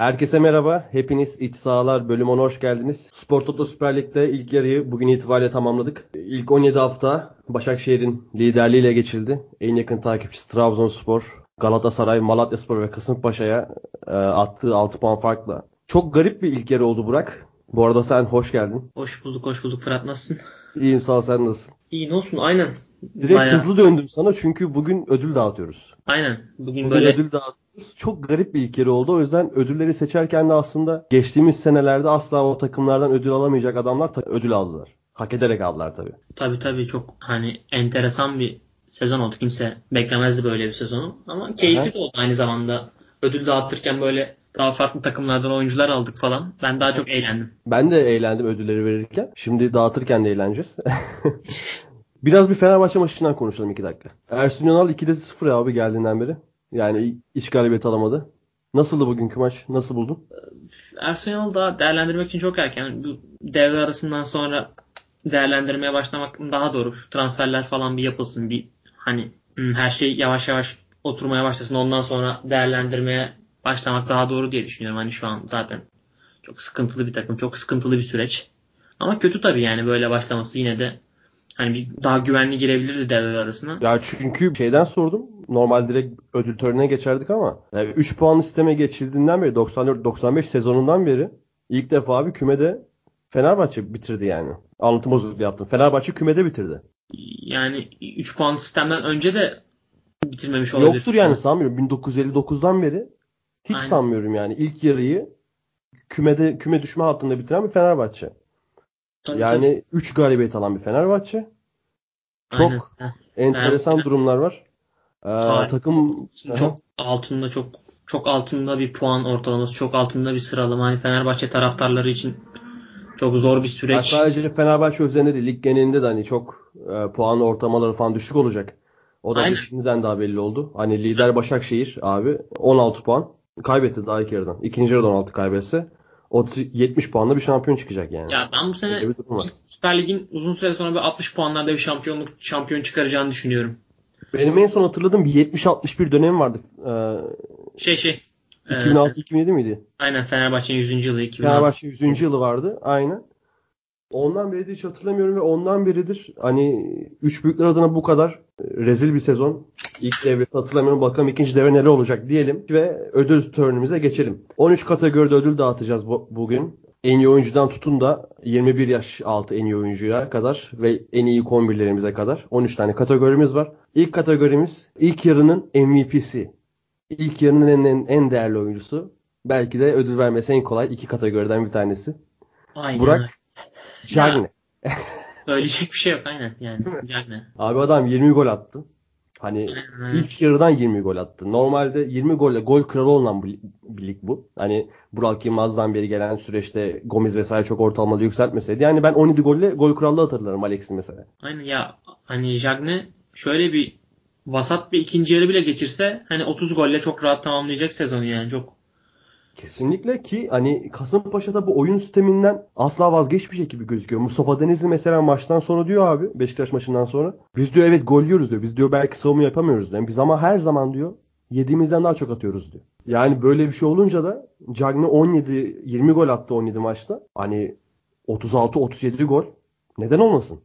Herkese merhaba. Hepiniz İç Sahalar bölümüne hoş geldiniz. Spor Toto Süper Lig'de ilk yarıyı bugün itibariyle tamamladık. İlk 17 hafta Başakşehir'in liderliğiyle geçildi. En yakın takipçisi Trabzonspor, Galatasaray, Malatyaspor ve Kasımpaşa'ya e, attığı 6 puan farkla. Çok garip bir ilk yarı oldu Burak. Bu arada sen hoş geldin. Hoş bulduk, hoş bulduk. Fırat nasılsın? İyiyim sağ ol sen nasılsın? İyi ne olsun aynen. Direkt Bayağı... hızlı döndüm sana çünkü bugün ödül dağıtıyoruz. Aynen. Bugün, bugün böyle ödül dağıtıyoruz. Çok garip bir ilk yarı oldu. O yüzden ödülleri seçerken de aslında geçtiğimiz senelerde asla o takımlardan ödül alamayacak adamlar ödül aldılar. Hak ederek aldılar tabii. Tabii tabii çok hani enteresan bir sezon oldu. Kimse beklemezdi böyle bir sezonu. Ama keyifli Aha. de oldu aynı zamanda. Ödül dağıtırken böyle daha farklı takımlardan oyuncular aldık falan. Ben daha çok eğlendim. Ben de eğlendim ödülleri verirken. Şimdi dağıtırken de eğleneceğiz. Biraz bir Fenerbahçe maçından konuşalım iki dakika. Ersun Yanal 2'de 0 abi geldiğinden beri. Yani iç galibiyet alamadı. Nasıldı bugünkü maç? Nasıl buldun? Ersun Yanal daha değerlendirmek için çok erken. Bu devre arasından sonra değerlendirmeye başlamak daha doğru. Şu transferler falan bir yapılsın. Bir hani hmm, her şey yavaş yavaş oturmaya başlasın. Ondan sonra değerlendirmeye başlamak daha doğru diye düşünüyorum. Hani şu an zaten çok sıkıntılı bir takım. Çok sıkıntılı bir süreç. Ama kötü tabii yani böyle başlaması yine de hani bir daha güvenli girebilirdi devre arasına. Ya çünkü şeyden sordum. Normal direkt ödül törenine geçerdik ama yani 3 puan sisteme geçildiğinden beri 94-95 sezonundan beri ilk defa abi kümede Fenerbahçe bitirdi yani. Anlatım bozukluğu yaptım. Fenerbahçe kümede bitirdi. Yani 3 puan sistemden önce de bitirmemiş olabilir. Yoktur yani sanmıyorum. 1959'dan beri hiç Aynen. sanmıyorum yani. ilk yarıyı kümede küme düşme hattında bitiren bir Fenerbahçe. Tabii, yani 3 galibiyet alan bir Fenerbahçe. Çok Aynen. enteresan Aynen. durumlar var. Ee, takım çok altında çok çok altında bir puan ortalaması, çok altında bir sıralama. Hani Fenerbahçe taraftarları için çok zor bir süreç. Ya sadece Fenerbahçe üzerinde değil, lig genelinde de hani çok e, puan ortalamaları falan düşük olacak. O da Aynen. şimdiden daha belli oldu. Hani lider Başakşehir abi 16 puan kaybetti daha ilk yarıdan. İkinci yarıdan 16 kaybetse 30, 70 puanla bir şampiyon çıkacak yani. Ya ben bu sene Süper Lig'in uzun süre sonra bir 60 puanlarda bir şampiyonluk şampiyon çıkaracağını düşünüyorum. Benim en son hatırladığım bir 70-61 dönem vardı. Ee, şey şey. 2006-2007 e, miydi? Aynen Fenerbahçe'nin 100. yılı. 2006. Fenerbahçe 100. yılı vardı. Aynen. Ondan beri de hiç hatırlamıyorum ve ondan beridir hani üç büyükler adına bu kadar rezil bir sezon. İlk devre hatırlamıyorum. Bakalım ikinci devre neler olacak diyelim ve ödül törenimize geçelim. 13 kategoride ödül dağıtacağız bu, bugün. En iyi oyuncudan tutun da 21 yaş altı en iyi oyuncuya kadar ve en iyi kombinlerimize kadar 13 tane kategorimiz var. İlk kategorimiz ilk yarının MVP'si. İlk yarının en, en, en değerli oyuncusu. Belki de ödül vermesi en kolay iki kategoriden bir tanesi. Aynen. Burak Cagne. Söyleyecek bir şey yok aynen yani. Cagne. Abi adam 20 gol attı. Hani Aynen. ilk yarıdan 20 gol attı. Normalde 20 golle gol kralı olan bir lig bu. Hani Burak Yılmaz'dan beri gelen süreçte Gomez vesaire çok ortalamalı yükseltmeseydi. Yani ben 17 golle gol krallığı hatırlarım Alex'in mesela. Aynen ya hani Jagne şöyle bir vasat bir ikinci yarı bile geçirse hani 30 golle çok rahat tamamlayacak sezonu yani. Çok Kesinlikle ki hani Kasımpaşa'da bu oyun sisteminden asla vazgeçmeyecek gibi gözüküyor. Mustafa Denizli mesela maçtan sonra diyor abi Beşiktaş maçından sonra. Biz diyor evet gol yiyoruz diyor. Biz diyor belki savunma yapamıyoruz diyor. Biz ama her zaman diyor yediğimizden daha çok atıyoruz diyor. Yani böyle bir şey olunca da Cagney 17 20 gol attı 17 maçta. Hani 36 37 gol. Neden olmasın?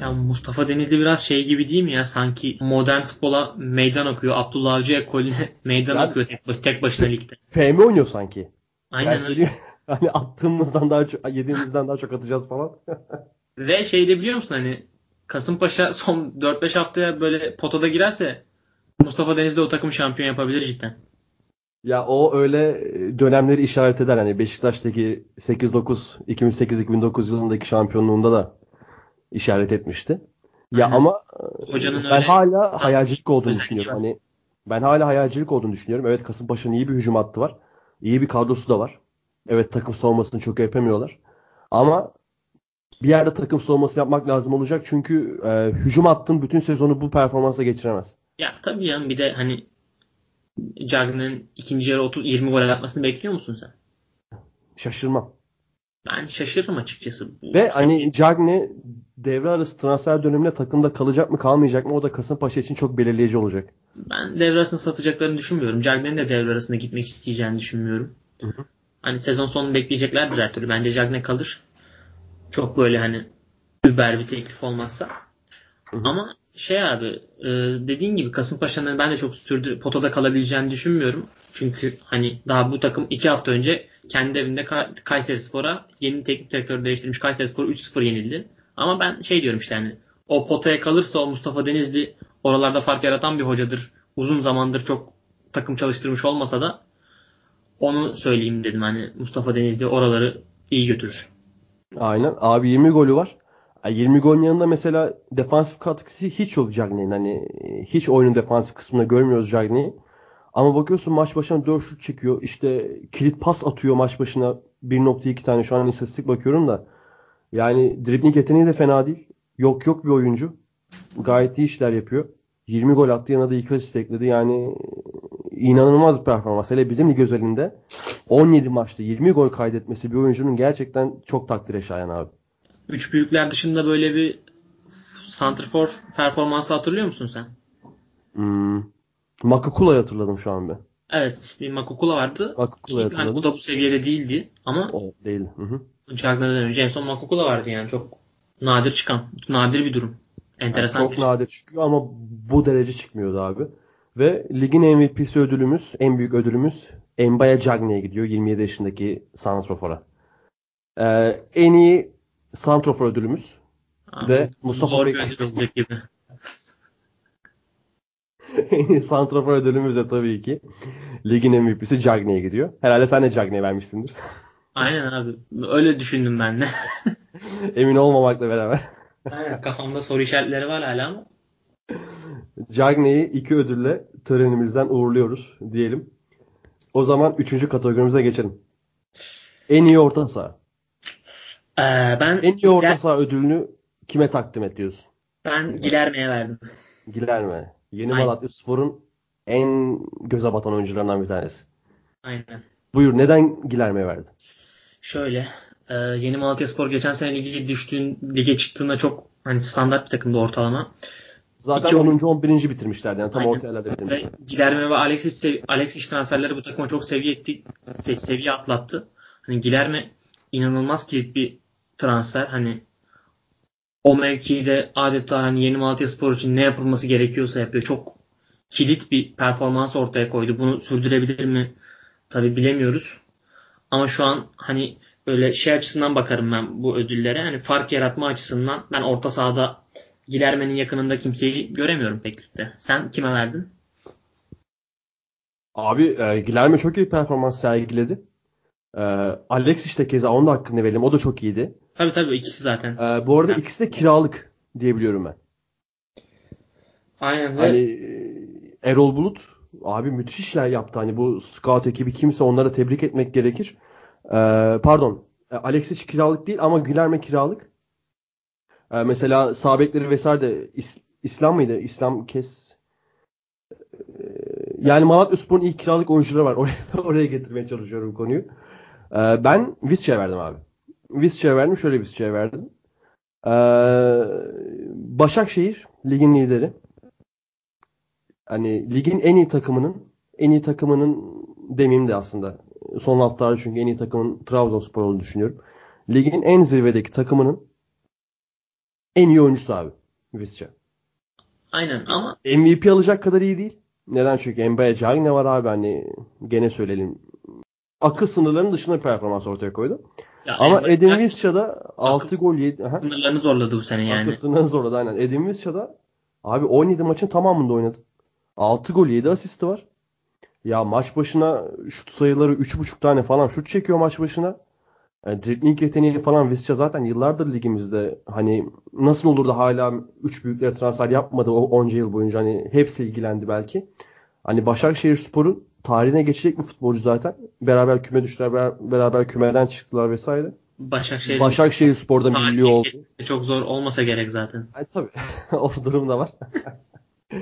Ya Mustafa Denizli biraz şey gibi değil mi ya? Sanki modern futbola meydan okuyor. Abdullah Avcı ekolüne meydan ya, okuyor tek, baş, tek başına ligde. FM oynuyor sanki. Aynen öyle. Hani attığımızdan daha çok, yediğimizden daha çok atacağız falan. Ve şey de biliyor musun hani Kasımpaşa son 4-5 haftaya böyle potada girerse Mustafa Denizli o takım şampiyon yapabilir cidden. Ya o öyle dönemleri işaret eder. Hani Beşiktaş'taki 8-9 2008-2009 yılındaki şampiyonluğunda da işaret etmişti. Ya Aynen. ama Hocanın ben hala hayalcilik olduğunu düşünüyorum. Hani ben hala hayalcilik olduğunu düşünüyorum. Evet Kasımpaşa'nın iyi bir hücum hattı var. İyi bir kadrosu da var. Evet takım savunmasını çok yapamıyorlar. Ama bir yerde takım savunması yapmak lazım olacak. Çünkü e, hücum hattın bütün sezonu bu performansa geçiremez. Ya tabii yani bir de hani Cagney'in ikinci yarı 30 20 gol atmasını bekliyor musun sen? Şaşırmam. Ben şaşırırım açıkçası. Ve hani Cagney devre arası transfer döneminde takımda kalacak mı kalmayacak mı o da Kasımpaşa için çok belirleyici olacak. Ben devre arasında satacaklarını düşünmüyorum. Cagney'in de devre arasında gitmek isteyeceğini düşünmüyorum. Hı hı. Hani sezon sonunu bekleyeceklerdir her türlü. Bence Cagne kalır. Çok böyle hani über bir teklif olmazsa. Hı hı. Ama şey abi e, dediğin gibi Kasımpaşa'nın ben de çok sürdü potada kalabileceğini düşünmüyorum. Çünkü hani daha bu takım iki hafta önce kendi evinde Ka- Kayseri Spor'a yeni teknik direktörü değiştirmiş Kayseri Spor 3-0 yenildi. Ama ben şey diyorum işte hani o potaya kalırsa o Mustafa Denizli oralarda fark yaratan bir hocadır. Uzun zamandır çok takım çalıştırmış olmasa da onu söyleyeyim dedim hani Mustafa Denizli oraları iyi götürür. Aynen. Abi 20 golü var. Ya 20 golün yanında mesela defansif katkısı hiç yok Cagney'in. Hani hiç oyunun defansif kısmında görmüyoruz Cagney'i. Ama bakıyorsun maç başına 4 şut çekiyor. İşte kilit pas atıyor maç başına 1.2 tane şu an istatistik bakıyorum da. Yani dribbling yeteneği de fena değil. Yok yok bir oyuncu. Gayet iyi işler yapıyor. 20 gol attı yanına da 2 asist ekledi. Yani inanılmaz bir performans. Hele bizim lig özelinde 17 maçta 20 gol kaydetmesi bir oyuncunun gerçekten çok takdire şayan abi. Üç büyükler dışında böyle bir santrfor performansı hatırlıyor musun sen? Hmm. Makakula'yı hatırladım şu an ben. Evet bir Makukula vardı. Makukula'yı Ki, hani hatırladım. o da bu seviyede değildi ama O değil. Hı hı. Cagney'den önce en son Makukula vardı yani çok nadir çıkan, nadir bir durum. Yani Enteresan çok bir şey. nadir çıkıyor ama bu derece çıkmıyordu abi. Ve ligin MVP'si ödülümüz, en büyük ödülümüz Mbaya Cagney'e gidiyor 27 yaşındaki santrofora. Ee, en iyi santrofor ödülümüz Abi, de Mustafa olacak gibi. santrofor ödülümüz de tabii ki ligin MVP'si Cagney'e gidiyor. Herhalde sen de Cagney'e vermişsindir. Aynen abi. Öyle düşündüm ben de. Emin olmamakla beraber. Aynen. Kafamda soru işaretleri var hala ama. Cagney'i iki ödülle törenimizden uğurluyoruz diyelim. O zaman üçüncü kategorimize geçelim. En iyi orta saha. Ee, ben En iyi orta saha ödülünü kime takdim ediyorsun? ben Gilerme'ye verdim. Gilerme. Yeni Aynen. Malatya Spor'un en göze batan oyuncularından bir tanesi. Aynen. Buyur neden Gilerme'ye verdin? Şöyle. e, yeni Malatyaspor geçen sene lige düştüğün, lige çıktığında çok hani standart bir takımdı ortalama. Zaten İki 10. oyuncu- 11. bitirmişlerdi. Yani tam Aynen. orta yerlerde bitirmişler. Gilerme ve Alexis, Alexis transferleri bu takıma çok seviye etti, se- seviye atlattı. Hani Gilerme inanılmaz kilit bir transfer. Hani o mevkide adeta hani yeni Malatyaspor için ne yapılması gerekiyorsa yapıyor. Çok kilit bir performans ortaya koydu. Bunu sürdürebilir mi? Tabi bilemiyoruz. Ama şu an hani böyle şey açısından bakarım ben bu ödüllere. Hani fark yaratma açısından ben orta sahada Gilerme'nin yakınında kimseyi göremiyorum pek ligde. Sen kime verdin? Abi e, Gilerme çok iyi performans sergiledi. E, Alexis de keza onun da hakkını verelim. O da çok iyiydi. Tabii tabii ikisi zaten. E, bu arada ikisi de kiralık diyebiliyorum ben. Aynen Hani e, Erol Bulut abi müthiş işler yaptı. Hani bu scout ekibi kimse onlara tebrik etmek gerekir. E, pardon. E, Alexis kiralık değil ama Gülerme kiralık. E, mesela sağ bekleri vesaire de İs- İslam mıydı? İslam Kes E, yani Malatyaspor'un ilk kiralık oyuncuları var. Oraya, oraya getirmeye çalışıyorum konuyu. E, ben Visca'ya verdim abi. Visca'ya verdim. Şöyle Visca'ya verdim. E, Başakşehir ligin lideri. Hani ligin en iyi takımının en iyi takımının demeyeyim de aslında son haftalarda çünkü en iyi takımın Trabzonspor olduğunu düşünüyorum. Ligin en zirvedeki takımının en iyi oyuncusu abi. Visca. aynen ama MVP alacak kadar iyi değil. Neden? Çünkü Mbaye Cagne var abi hani gene söyleyelim. Akıl sınırlarının dışında performans ortaya koydu. Ya Ama Edin Cagne Visca'da 6 gol yedi. Aha. sınırlarını zorladı bu sene yani. Akıl sınırlarını zorladı aynen. Edin Visca'da abi 17 maçın tamamında oynadı. 6 gol 7 asisti var. Ya maç başına şut sayıları 3.5 tane falan şut çekiyor maç başına. Yani dribbling yeteneği falan Visca zaten yıllardır ligimizde hani nasıl olur da hala 3 büyüklere transfer yapmadı o onca yıl boyunca hani hepsi ilgilendi belki. Hani Başakşehir Spor'un tarihine geçecek bir futbolcu zaten. Beraber küme düştüler, beraber, beraber kümeden çıktılar vesaire. Başakşehir'in Başakşehir Spor'da milli oldu. çok zor olmasa gerek zaten. Yani tabii o durum da var.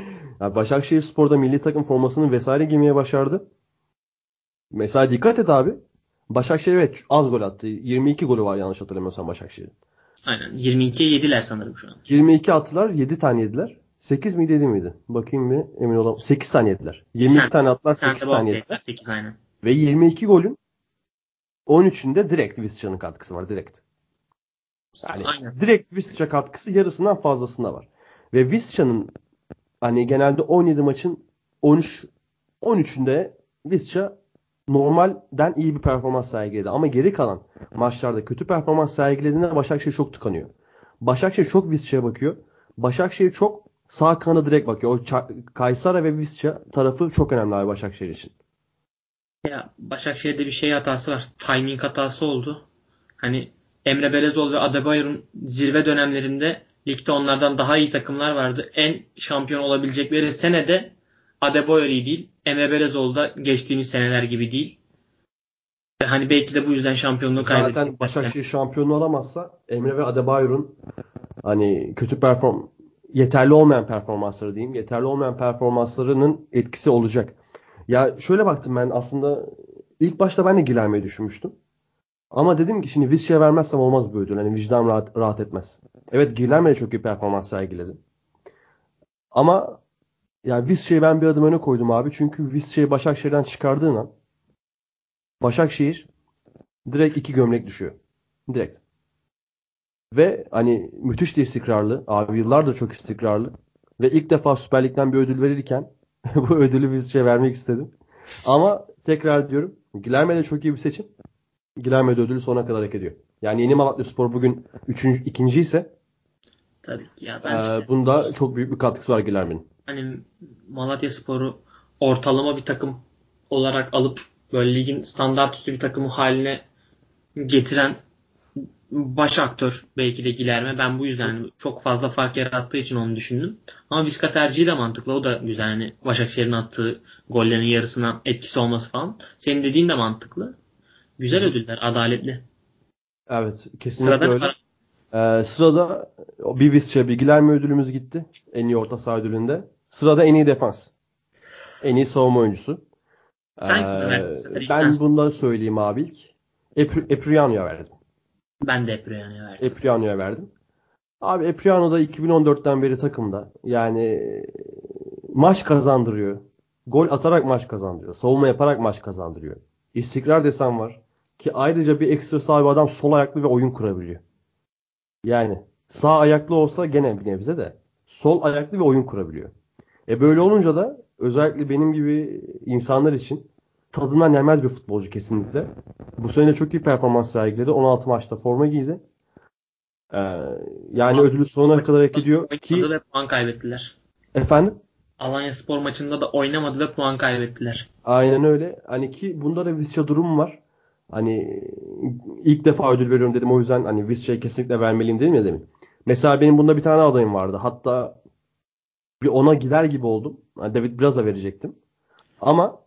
yani Başakşehir Spor'da milli takım formasını vesaire giymeye başardı. Mesela dikkat et abi. Başakşehir evet az gol attı. 22 golü var yanlış hatırlamıyorsam Başakşehir'in. Aynen. 22'ye yediler sanırım şu an. 22 attılar, 7 tane yediler. 8 miydi 7 miydi? Bakayım bir emin olamam. 8 tane yediler. 22 Sen- tane attılar, Sen 8 de bu tane hafta yediler. yediler 8 aynen. Ve 22 golün 13'ünde direkt Visca'nın katkısı var direkt. Yani Aynen. direkt Visca katkısı yarısından fazlasında var. Ve Visca'nın hani genelde 17 maçın 13 13'ünde Visca normalden iyi bir performans sergiledi. Ama geri kalan maçlarda kötü performans sergilediğinde Başakşehir çok tıkanıyor. Başakşehir çok Visca'ya bakıyor. Başakşehir çok sağ kanada direkt bakıyor. O Kaysara ve Visca tarafı çok önemli abi Başakşehir için. Ya Başakşehir'de bir şey hatası var. Timing hatası oldu. Hani Emre Belezoğlu ve Adebayor'un zirve dönemlerinde ligde onlardan daha iyi takımlar vardı. En şampiyon olabilecekleri senede Adebayor iyi değil. Emre Belezoğlu da geçtiğimiz seneler gibi değil. Hani belki de bu yüzden şampiyonluğu kaybetti. Zaten Başakşehir şampiyonluğu olamazsa Emre ve Adebayor'un hani kötü perform yeterli olmayan performansları diyeyim. Yeterli olmayan performanslarının etkisi olacak. Ya şöyle baktım ben aslında ilk başta ben de Gilerme'yi düşünmüştüm. Ama dedim ki şimdi Visca'ya vermezsem olmaz bu ödül. Hani vicdan rahat, rahat etmez. Evet Gilerme çok iyi performans sergiledi. Ama yani Visca'yı ben bir adım öne koydum abi. Çünkü Visca'yı Başakşehir'den çıkardığın an Başakşehir direkt iki gömlek düşüyor. Direkt. Ve hani müthiş de istikrarlı. Abi yıllardır çok istikrarlı. Ve ilk defa Süper Lig'den bir ödül verirken bu ödülü Visca'ya vermek istedim. Ama tekrar diyorum. Gilerme de çok iyi bir seçim. Gilerme de ödülü sona kadar hak ediyor. Yani Yeni Malatya Spor bugün üçüncü, ikinci ise Tabii ki ya ben e, işte, bunda çok büyük bir katkısı var Gilerme'nin. Hani Malatya Spor'u ortalama bir takım olarak alıp böyle ligin standart üstü bir takımı haline getiren baş aktör belki de Gilerme. Ben bu yüzden hani çok fazla fark yarattığı için onu düşündüm. Ama Viska tercihi de mantıklı. O da güzel. Hani Başakşehir'in attığı gollerin yarısına etkisi olması falan. Senin dediğin de mantıklı. Güzel ödüller. Adaletli. Evet. Kesinlikle Sırada öyle. Ee, sırada bir Visca bir Gilerme ödülümüz gitti. En iyi orta saha ödülünde. Sırada en iyi defans. En iyi savunma oyuncusu. Sen ee, Ben bundan söyleyeyim abi ilk. Epriano'ya verdim. Ben de Epriano'ya verdim. Epriano'ya verdim. Abi Epriano da 2014'ten beri takımda. Yani maç kazandırıyor. Gol atarak maç kazandırıyor. Savunma yaparak maç kazandırıyor. İstikrar desen var. Ki ayrıca bir ekstra sahibi adam sol ayaklı ve oyun kurabiliyor. Yani sağ ayaklı olsa gene bir nebze de sol ayaklı ve oyun kurabiliyor. E böyle olunca da özellikle benim gibi insanlar için tadından yenmez bir futbolcu kesinlikle. Bu sene çok iyi performans sergiledi. 16 maçta forma giydi. Ee, yani ödülü sonuna kadar hak ediyor ki ve puan kaybettiler. Efendim? Alanya Spor maçında da oynamadı ve puan kaybettiler. Aynen öyle. Hani ki bunda da Visca durum var. Hani ilk defa ödül veriyorum dedim. O yüzden hani Visca'ya kesinlikle vermeliyim dedim ya demin. Mesela benim bunda bir tane adayım vardı. Hatta bir ona gider gibi oldum. Yani David Braz'a verecektim. Ama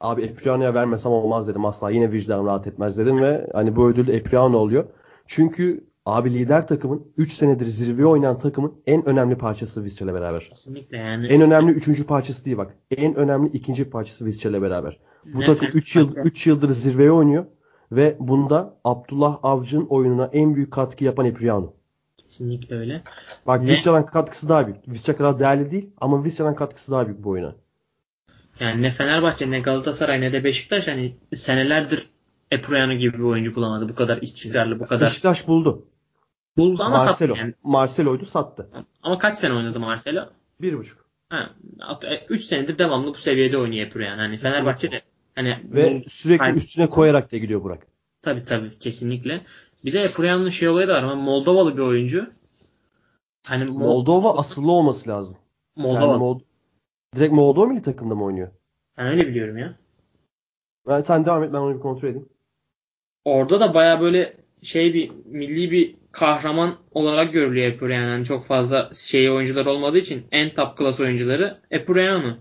abi Epriano'ya vermesem olmaz dedim asla. Yine vicdan rahat etmez dedim ve hani bu ödül Epriano oluyor. Çünkü abi lider takımın 3 senedir zirveye oynayan takımın en önemli parçası Visca ile beraber. Kesinlikle yani. En önemli üçüncü parçası değil bak. En önemli ikinci parçası Visca ile beraber. Bu ne takım 3 yıl 3 yıldır zirveye oynuyor ve bunda Abdullah Avcı'nın oyununa en büyük katkı yapan Epriano. Kesinlikle öyle. Bak? Visca'dan katkısı daha büyük. Visca kadar değerli değil ama Visca'dan katkısı daha büyük bu oyuna. Yani ne Fenerbahçe ne Galatasaray ne de Beşiktaş hani senelerdir Epriano gibi bir oyuncu bulamadı. Bu kadar istikrarlı, bu kadar. Beşiktaş buldu. Buldu ama Marcelo. sattı yani. Marcelo'ydu sattı. Ama kaç sene oynadı Marcelo? Bir buçuk. Ha, 3 e, senedir devamlı bu seviyede oynuyor Epriano. Hani Fenerbahçe de hani ve sürekli hayır. üstüne koyarak da gidiyor Burak. Tabii tabii kesinlikle. Bize Epriano'nun şey olayı da var ama Moldovalı bir oyuncu. Hani Moldova Moldova asıllı olması lazım. Moldova. Yani Mold Direkt Moldova milli takımda mı oynuyor? Ben öyle biliyorum ya. Ben, sen devam et ben onu bir kontrol edeyim. Orada da baya böyle şey bir milli bir kahraman olarak görülüyor Epriano. Yani çok fazla şey oyuncular olmadığı için en top class oyuncuları Epriano.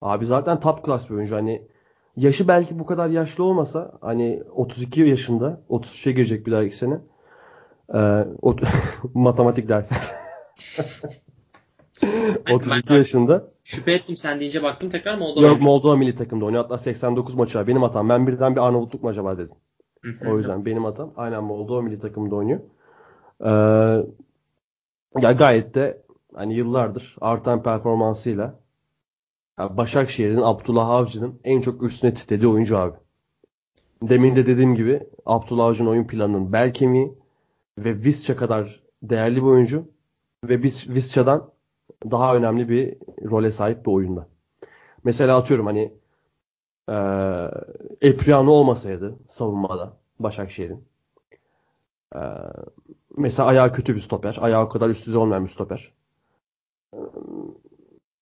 Abi zaten top class bir oyuncu. Hani yaşı belki bu kadar yaşlı olmasa hani 32 yaşında 33'e girecek bir dahaki sene. Ee, o, matematik dersi. 32 yaşında. Şüphe ettim sen deyince baktım tekrar Moldova. Yok Moldova milli takımda oynuyor. Hatta 89 maçı var. Benim hatam. Ben birden bir Arnavutluk mu acaba dedim. o yüzden benim hatam. Aynen Moldova milli takımda oynuyor. Ee, ya gayet de hani yıllardır artan performansıyla yani Başakşehir'in Abdullah Avcı'nın en çok üstüne titrediği oyuncu abi. demin de dediğim gibi Abdullah Avcı'nın oyun planının bel kemiği ve Visca kadar değerli bir oyuncu ve biz Visca'dan daha önemli bir role sahip bir oyunda. Mesela atıyorum hani e, Epriano olmasaydı savunmada Başakşehir'in e, mesela ayağı kötü bir stoper. Ayağı o kadar üst düzey olmayan bir stoper. E,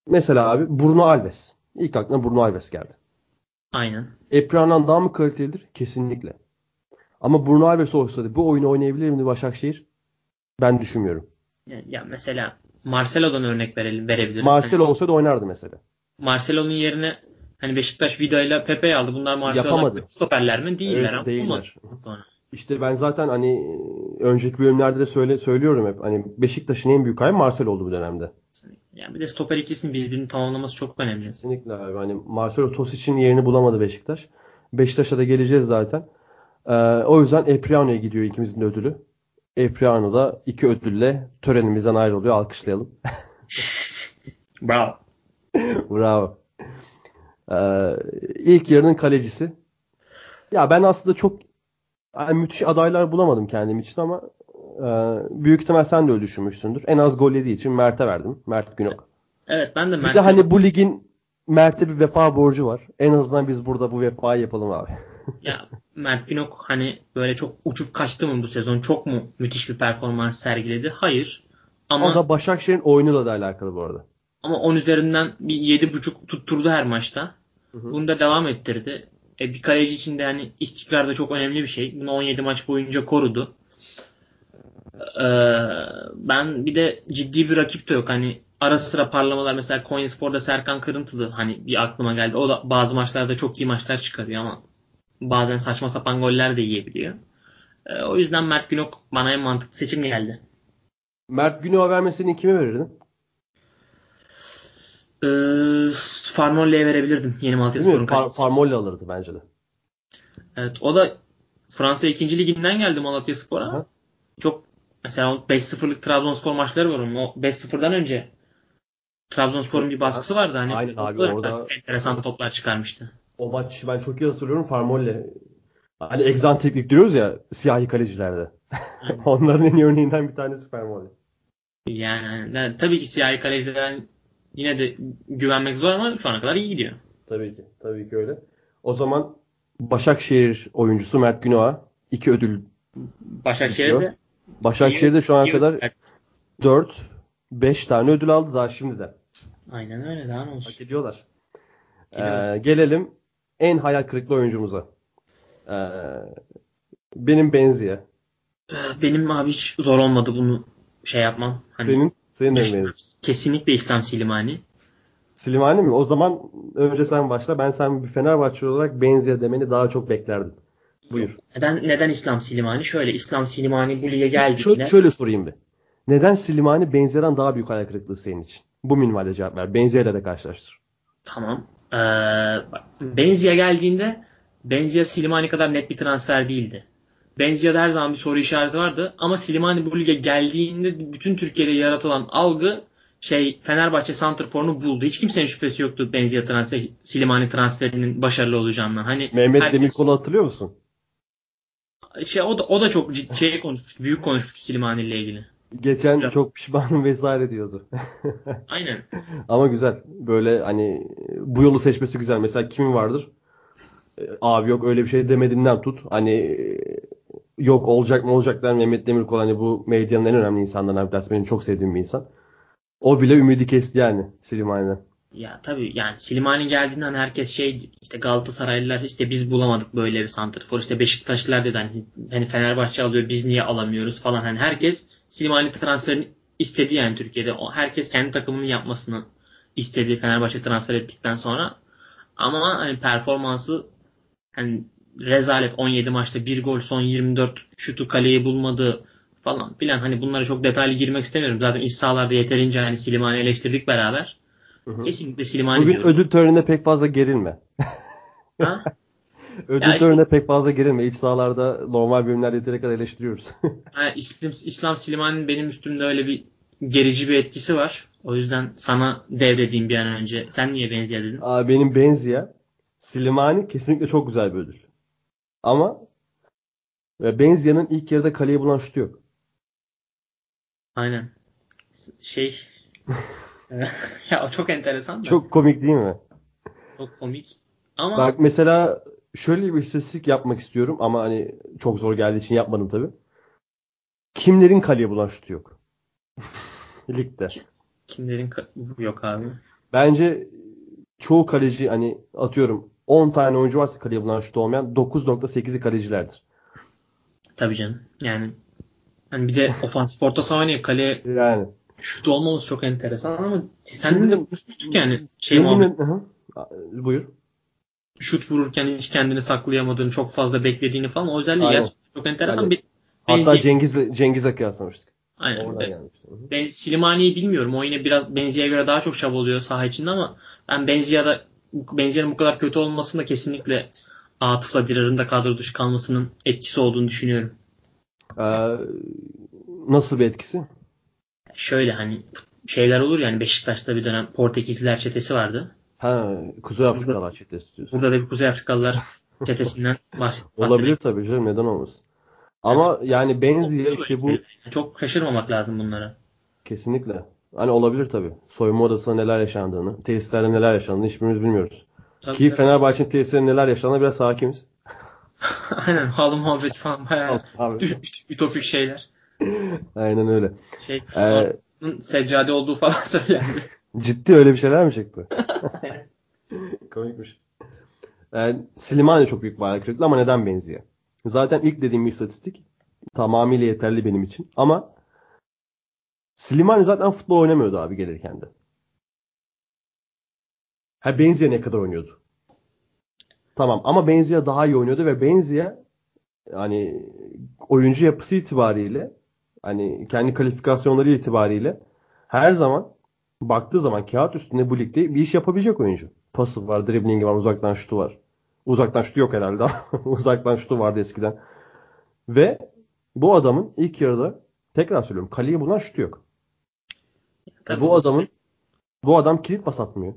mesela abi Bruno Alves. İlk aklına Bruno Alves geldi. Aynen. Epriano'dan daha mı kalitelidir? Kesinlikle. Ama Bruno Alves olsaydı bu oyunu oynayabilir miydi Başakşehir? Ben düşünmüyorum. Ya, ya mesela Marcelo'dan örnek verelim, verebiliriz. Marcelo olsaydı oynardı mesela. Marcelo'nun yerine hani Beşiktaş Vida ile Pepe'yi aldı. Bunlar Yapamadı. Marcelo'dan stoperler mi? Değiller Evet, ama değiller. sonra. İşte ben zaten hani önceki bölümlerde de söyle, söylüyorum hep. Hani Beşiktaş'ın en büyük kaybı Marcelo oldu bu dönemde. Yani bir de stoper ikisinin birbirini tamamlaması çok önemli. Kesinlikle abi. Hani Marcelo Tosic'in yerini bulamadı Beşiktaş. Beşiktaş'a da geleceğiz zaten. Ee, o yüzden Epriano'ya gidiyor ikimizin de ödülü. Epriano da iki ödülle törenimizden ayrılıyor. Alkışlayalım. Bravo. Bravo. Ee, ilk yarının kalecisi. Ya ben aslında çok yani müthiş adaylar bulamadım kendim için ama e, büyük ihtimal sen de öyle düşünmüşsündür. En az gol yediği için Mert'e verdim. Mert Günok. Evet ben de Bir Mert de hani bu ligin Mert'e bir vefa borcu var. En azından biz burada bu vefayı yapalım abi. Ya Mert Günok hani böyle çok uçup kaçtı mı bu sezon? Çok mu müthiş bir performans sergiledi? Hayır. Ama O da Başakşehir'in oyunuyla da alakalı bu arada. ama 10 üzerinden bir 7.5 tutturdu her maçta. Hı hı. Bunu da devam ettirdi. E, bir kaleci için de hani istikrar da çok önemli bir şey. Bunu 17 maç boyunca korudu. Ee, ben bir de ciddi bir rakip de yok. Hani ara sıra parlamalar mesela Konyaspor'da Serkan Kırıntılı hani bir aklıma geldi. O da bazı maçlarda çok iyi maçlar çıkarıyor ama bazen saçma sapan goller de yiyebiliyor. Ee, o yüzden Mert Günok bana en mantıklı seçim geldi. Mert Günok'a vermesini kime verirdin? Ee, Farmolle'ye verebilirdim yeni Değil mi? Malatyaspor'un Far-. Farmolli alırdı bence de. Evet, o da Fransa 2. liginden geldi Malatyaspor'a. Aha. Çok mesela o 5-0'lık Trabzonspor maçları var. O 5-0'dan önce Trabzonspor'un bir baskısı vardı. Hani Aynen abi, orada enteresan toplar çıkarmıştı. O maç ben çok iyi hatırlıyorum Farmolli. Hani egzantriklik diyoruz ya siyahi kalecilerde. Aynen. Onların en iyi örneğinden bir tanesi Farmolli. Yani, yani tabii ki siyahi kalecilere yine de güvenmek zor ama şu ana kadar iyi gidiyor. Tabii ki. Tabii ki öyle. O zaman Başakşehir oyuncusu Mert Günok'a iki ödül. Başakşehir'de Başakşehir'de şu ana iyi- kadar 4 5 tane ödül aldı daha şimdiden. Aynen öyle daha ne Hak olsun. ediyorlar. Ediyorlar. Ee, gelelim en hayal kırıklığı oyuncumuza. Ee, benim Benzi'ye. Benim abi hiç zor olmadı bunu şey yapmam. Hani Senin senin de benim? kesinlikle İslam Silimani. Slimani mi? O zaman önce sen başla. Ben sen bir Fenerbahçe olarak Benzi'ye demeni daha çok beklerdim. Buyur. Neden neden İslam Silimani? Şöyle İslam Silimani bu lige geldiğinde Şöyle, şöyle sorayım bir. Neden Slimani Benzi'den daha büyük hayal kırıklığı senin için? Bu minvalde cevap ver. Benzi'yle de karşılaştır. Tamam. Ee, Benzia geldiğinde Benzia Silimani kadar net bir transfer değildi. Benzia'da her zaman bir soru işareti vardı ama Silimani bu lige geldiğinde bütün Türkiye'de yaratılan algı şey Fenerbahçe santrforunu buldu. Hiç kimsenin şüphesi yoktu Benzia transfer Silimani transferinin başarılı olacağından. Hani Mehmet herkes- Demirkol'u hatırlıyor musun? şey o da o da çok ciddi şey konuşmuştu. Büyük konuşmuştu Silimani ile ilgili. Geçen Ya. çok pişmanım vesaire diyordu. Aynen. Ama güzel. Böyle hani bu yolu seçmesi güzel. Mesela kimin vardır? E, Abi yok öyle bir şey demediğinden tut. Hani e, yok olacak mı olacak der Mehmet Demirkol hani bu medyanın en önemli insanlarından bir tanesi. Benim çok sevdiğim bir insan. O bile ümidi kesti yani Slimani'den. Ya tabii yani Slimani geldiğinden herkes şey işte Galatasaraylılar işte biz bulamadık böyle bir santrfor işte Beşiktaşlılar dedi hani, hani Fenerbahçe alıyor biz niye alamıyoruz falan hani herkes Slimani transferini istedi yani Türkiye'de o herkes kendi takımının yapmasını istedi Fenerbahçe transfer ettikten sonra ama hani performansı hani rezalet 17 maçta bir gol son 24 şutu kaleyi bulmadı falan filan hani bunlara çok detaylı girmek istemiyorum zaten iç sahalarda yeterince hani Slimani eleştirdik beraber Hı hı. Kesinlikle Slimani Bugün diyorum. ödül töreninde pek fazla gerilme. Ha? Ödül Ya işte- pek fazla gerilme. İç sahalarda normal bölümlerde yeteri kadar eleştiriyoruz. İslam, İslam Slimani'nin benim üstümde öyle bir gerici bir etkisi var. O yüzden sana devredeyim bir an önce. Sen niye benziyor dedin? Aa, benim Benzia, Slimani kesinlikle çok güzel bir ödül. Ama Benzia'nın ilk yarıda kaleyi bulan şutu yok. Aynen. Şey ya çok enteresan da. Çok komik değil mi? Çok komik. Ama Bak mesela şöyle bir istatistik yapmak istiyorum ama hani çok zor geldiği için yapmadım tabii. Kimlerin kaleye bulan şutu yok? Ligde. kimlerin yok abi. Bence çoğu kaleci hani atıyorum 10 tane oyuncu varsa kaleye bulan şutu olmayan 9.8'i kalecilerdir. Tabii canım. Yani hani bir de ofansif orta saha oynayıp kaleye Yani. şut olmaması çok enteresan ama sen de Şimdi- konuşmuştuk yani şey muhabbet, hı. Buyur. Şut vururken hiç kendini saklayamadığını çok fazla beklediğini falan o özelliği Aynen. gerçekten çok enteresan Yani- bir Hatta. Cengiz'le Cengiz'e kıyaslamıştık. Aynen. Oradan Ben, gelmişti. Silimani'yi bilmiyorum. O yine biraz Benzia'ya göre daha çok çabalıyor saha içinde ama ben Benzia'da Benzia'nın bu kadar kötü olmasının da kesinlikle Atıf'la Dirar'ın da kadro dışı kalmasının etkisi olduğunu düşünüyorum. Ee, nasıl bir etkisi? Şöyle hani şeyler olur yani Beşiktaş'ta bir dönem Portekizliler çetesi vardı. Ha, Kuzey Afrikalar çetesi diyorsun. Burada da bir Kuzey Afrikalılar çetesinden bahs- Olabilir tabii canım neden olmasın. Ama yani Benzia işte bu Çok şaşırmamak lazım bunlara. kesinlikle. Hani olabilir tabii. Soyunma odasında neler yaşandığını, tesislerde neler yaşandığını hiçbirimiz bilmiyoruz. Tabii Ki tabii. Fenerbahçe'nin tesislerinde neler yaşandığına biraz hakimiz. Aynen halı muhabbet falan bayağı ütopik şeyler. Aynen öyle. Şey, Ee, seccade olduğu falan söylendi. Ciddi öyle bir şeyler mi çıktı? Komikmiş. Yani Slimani çok büyük bir hayal kırıklığı ama neden benziyor? Zaten ilk dediğim istatistik tamamıyla yeterli benim için. Ama Slimani zaten futbol oynamıyordu abi gelirken de. Ha Benzia ne kadar oynuyordu? Tamam ama Benzia daha iyi oynuyordu ve Benzia hani oyuncu yapısı itibariyle hani kendi kalifikasyonları itibariyle her zaman baktığı zaman kağıt üstünde bu ligde bir iş yapabilecek oyuncu. Pası var, driblingi var, uzaktan şutu var. Uzaktan şutu yok herhalde. uzaktan şutu vardı eskiden. Ve bu adamın ilk yarıda tekrar söylüyorum kaleyi bulan şutu yok. Tabii bu adamın bu adam kilit pas atmıyor.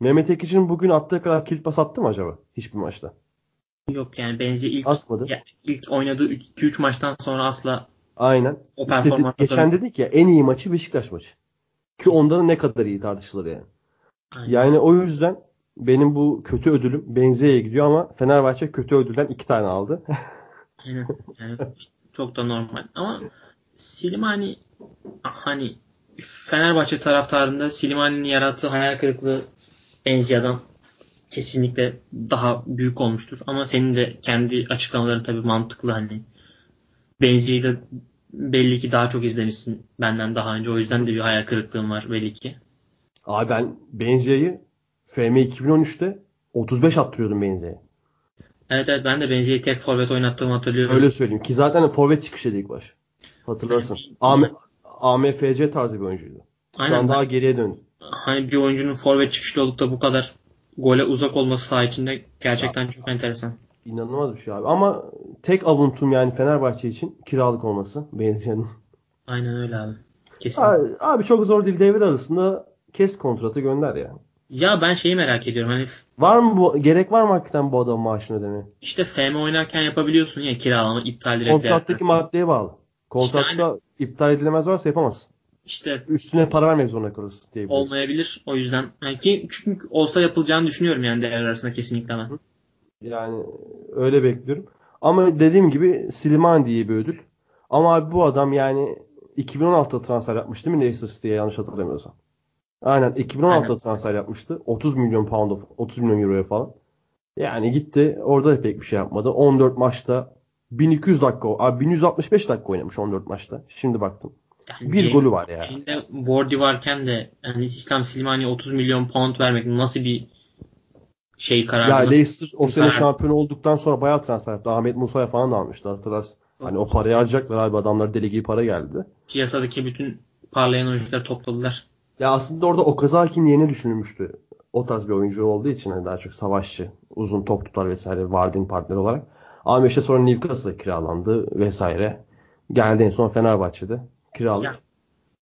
Mehmet Ekici'nin bugün attığı kadar kilit pas attı mı acaba? Hiçbir maçta. Yok yani Benzi ilk Atmadı. ya, ilk oynadığı 2-3 maçtan sonra asla Aynen. o İşte geçen dedik ya en iyi maçı Beşiktaş maçı. Ki ondan ne kadar iyi tartışılır yani. Aynen. Yani o yüzden benim bu kötü ödülüm Benze'ye gidiyor ama Fenerbahçe kötü ödülden iki tane aldı. Aynen. Yani çok da normal. Ama Silimani hani Fenerbahçe taraftarında Silimani'nin yarattığı hayal kırıklığı Benzia'dan kesinlikle daha büyük olmuştur. Ama senin de kendi açıklamaların tabii mantıklı hani. Benzia'yı da belli ki daha çok izlemişsin benden daha önce. O yüzden de bir hayal kırıklığım var belli ki. Abi ben Benze'yi FM 2013'te 35 attırıyordum Benze'ye. Evet evet ben de Benzia'yı tek forvet oynattığımı hatırlıyorum. Öyle söyleyeyim ki zaten forvet çıkışıydı ilk baş. Hatırlarsın. AM, AMFC tarzı bir oyuncuydu. Şu Aynen. an daha geriye döndü. Hani bir oyuncunun forvet çıkışlı olup da bu kadar gole uzak olması saha içinde gerçekten çok enteresan. İnanılmaz bir şey abi. Ama tek avuntum yani Fenerbahçe için kiralık olması Benze'nin. Aynen öyle abi. Kesin. Abi, abi çok zor değil. Devre arasında kes kontratı gönder yani. Ya ben şeyi merak ediyorum. Hani Var mı bu gerek var mı hakikaten bu adamın maaşını ödemeye? işte FM oynarken yapabiliyorsun ya kiralama iptal direkt. Kontrattaki maddeye bağlı. Kontratta İşte iptal edilemez varsa yapamazsın. İşte Üstüne para vermek zorunda kalırsın diye olmayabilir. O yüzden yani ki çünkü olsa yapılacağını düşünüyorum yani devre arasında kesinlikle ben. Yani öyle bekliyorum. Ama dediğim gibi Slimani diye bir ödül. Ama abi bu adam yani 2016'da transfer yapmış değil mi Leicester City'ye yanlış hatırlamıyorsam. Aynen 2016'da Aynen. transfer yapmıştı. 30 milyon pound 30 milyon euroya falan. Yani gitti orada da pek bir şey yapmadı. 14 maçta 1200 dakika, abi 1165 dakika oynamış 14 maçta. Şimdi baktım. Yani Bir golü var ya. Elinde Wardy varken de yani İslam Slimani'ye 30 milyon pound vermek nasıl bir şey kararı? Ya Leicester o sene karar? şampiyon olduktan sonra bayağı transfer yaptı. Ahmet Musa'ya falan da almıştı hatırlarsın. Hani o parayı harcayacaklar abi adamlar deli gibi para geldi. Piyasadaki bütün parlayan oyuncuları topladılar. Ya aslında orada Okazaki'nin yerine düşünülmüştü. O tarz bir oyuncu olduğu için hani daha çok savaşçı, uzun top tutar vesaire Vardin partner olarak. Ama işte sonra Newcastle'a kiralandı vesaire. Geldi en son Fenerbahçe'de kiralık. Ya,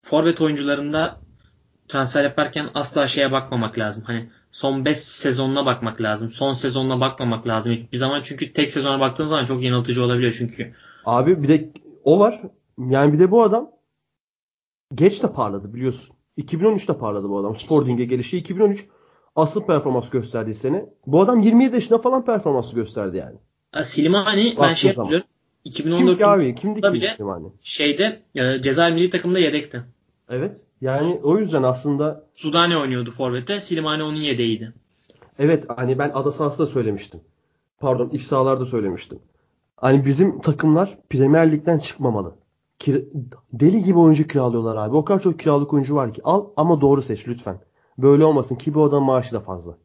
Forvet oyuncularında transfer yaparken asla şeye bakmamak lazım. Hani son 5 sezonuna bakmak lazım. Son sezonuna bakmamak lazım bir zaman. Çünkü tek sezona baktığın zaman çok yanıltıcı olabiliyor çünkü. Abi bir de o var. Yani bir de bu adam geç de parladı biliyorsun. 2013'te parladı bu adam. Sporting'e gelişi 2013 asıl performans gösterdiği sene. Bu adam 27 yaşında falan performansı gösterdi yani. Silimani ben şey yapıyorum. 2014 Kim ki abi? Kimdi ki bile Silimani? şeyde e, Cezayir milli takımında yedekti. Evet. Yani o yüzden aslında Sudane oynuyordu forvette. Silimani onun yedeğiydi. evet hani ben ada sahası da söylemiştim. Pardon iç sahalarda söylemiştim. Hani bizim takımlar Premier Lig'den çıkmamalı. Kir- deli gibi oyuncu kiralıyorlar abi. O kadar çok kiralık oyuncu var ki. Al ama doğru seç lütfen. Böyle olmasın ki bu adamın maaşı da fazla.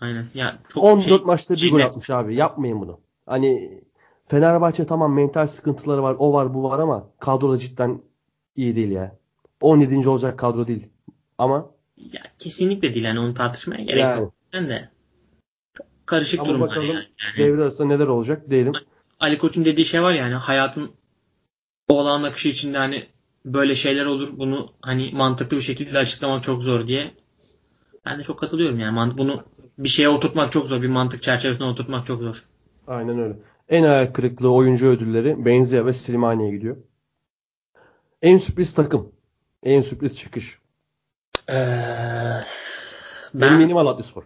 Aynen. Ya çok 14 şey, maçta bir gol atmış abi. Yapmayın bunu. Hani Fenerbahçe tamam mental sıkıntıları var. O var bu var ama kadroda cidden iyi değil ya. 17. olacak kadro değil. Ama Ya kesinlikle değil. Yani onu tartışmaya gerek Yani. yok. Ben de karışık ama durumlar bakalım yani. yani. devre arasında neler olacak diyelim. Ali Koç'un dediği şey var ya hani hayatın olağan akışı içinde hani böyle şeyler olur. Bunu hani mantıklı bir şekilde açıklamak çok zor diye. Ben de çok katılıyorum yani. Bunu bir şeye oturtmak çok zor. Bir mantık çerçevesine oturtmak çok zor. Aynen öyle. En ayak kırıklığı oyuncu ödülleri Benzia ve Slimani'ye gidiyor. En sürpriz takım. En sürpriz çıkış. Benim ben yeni Malatyaspor.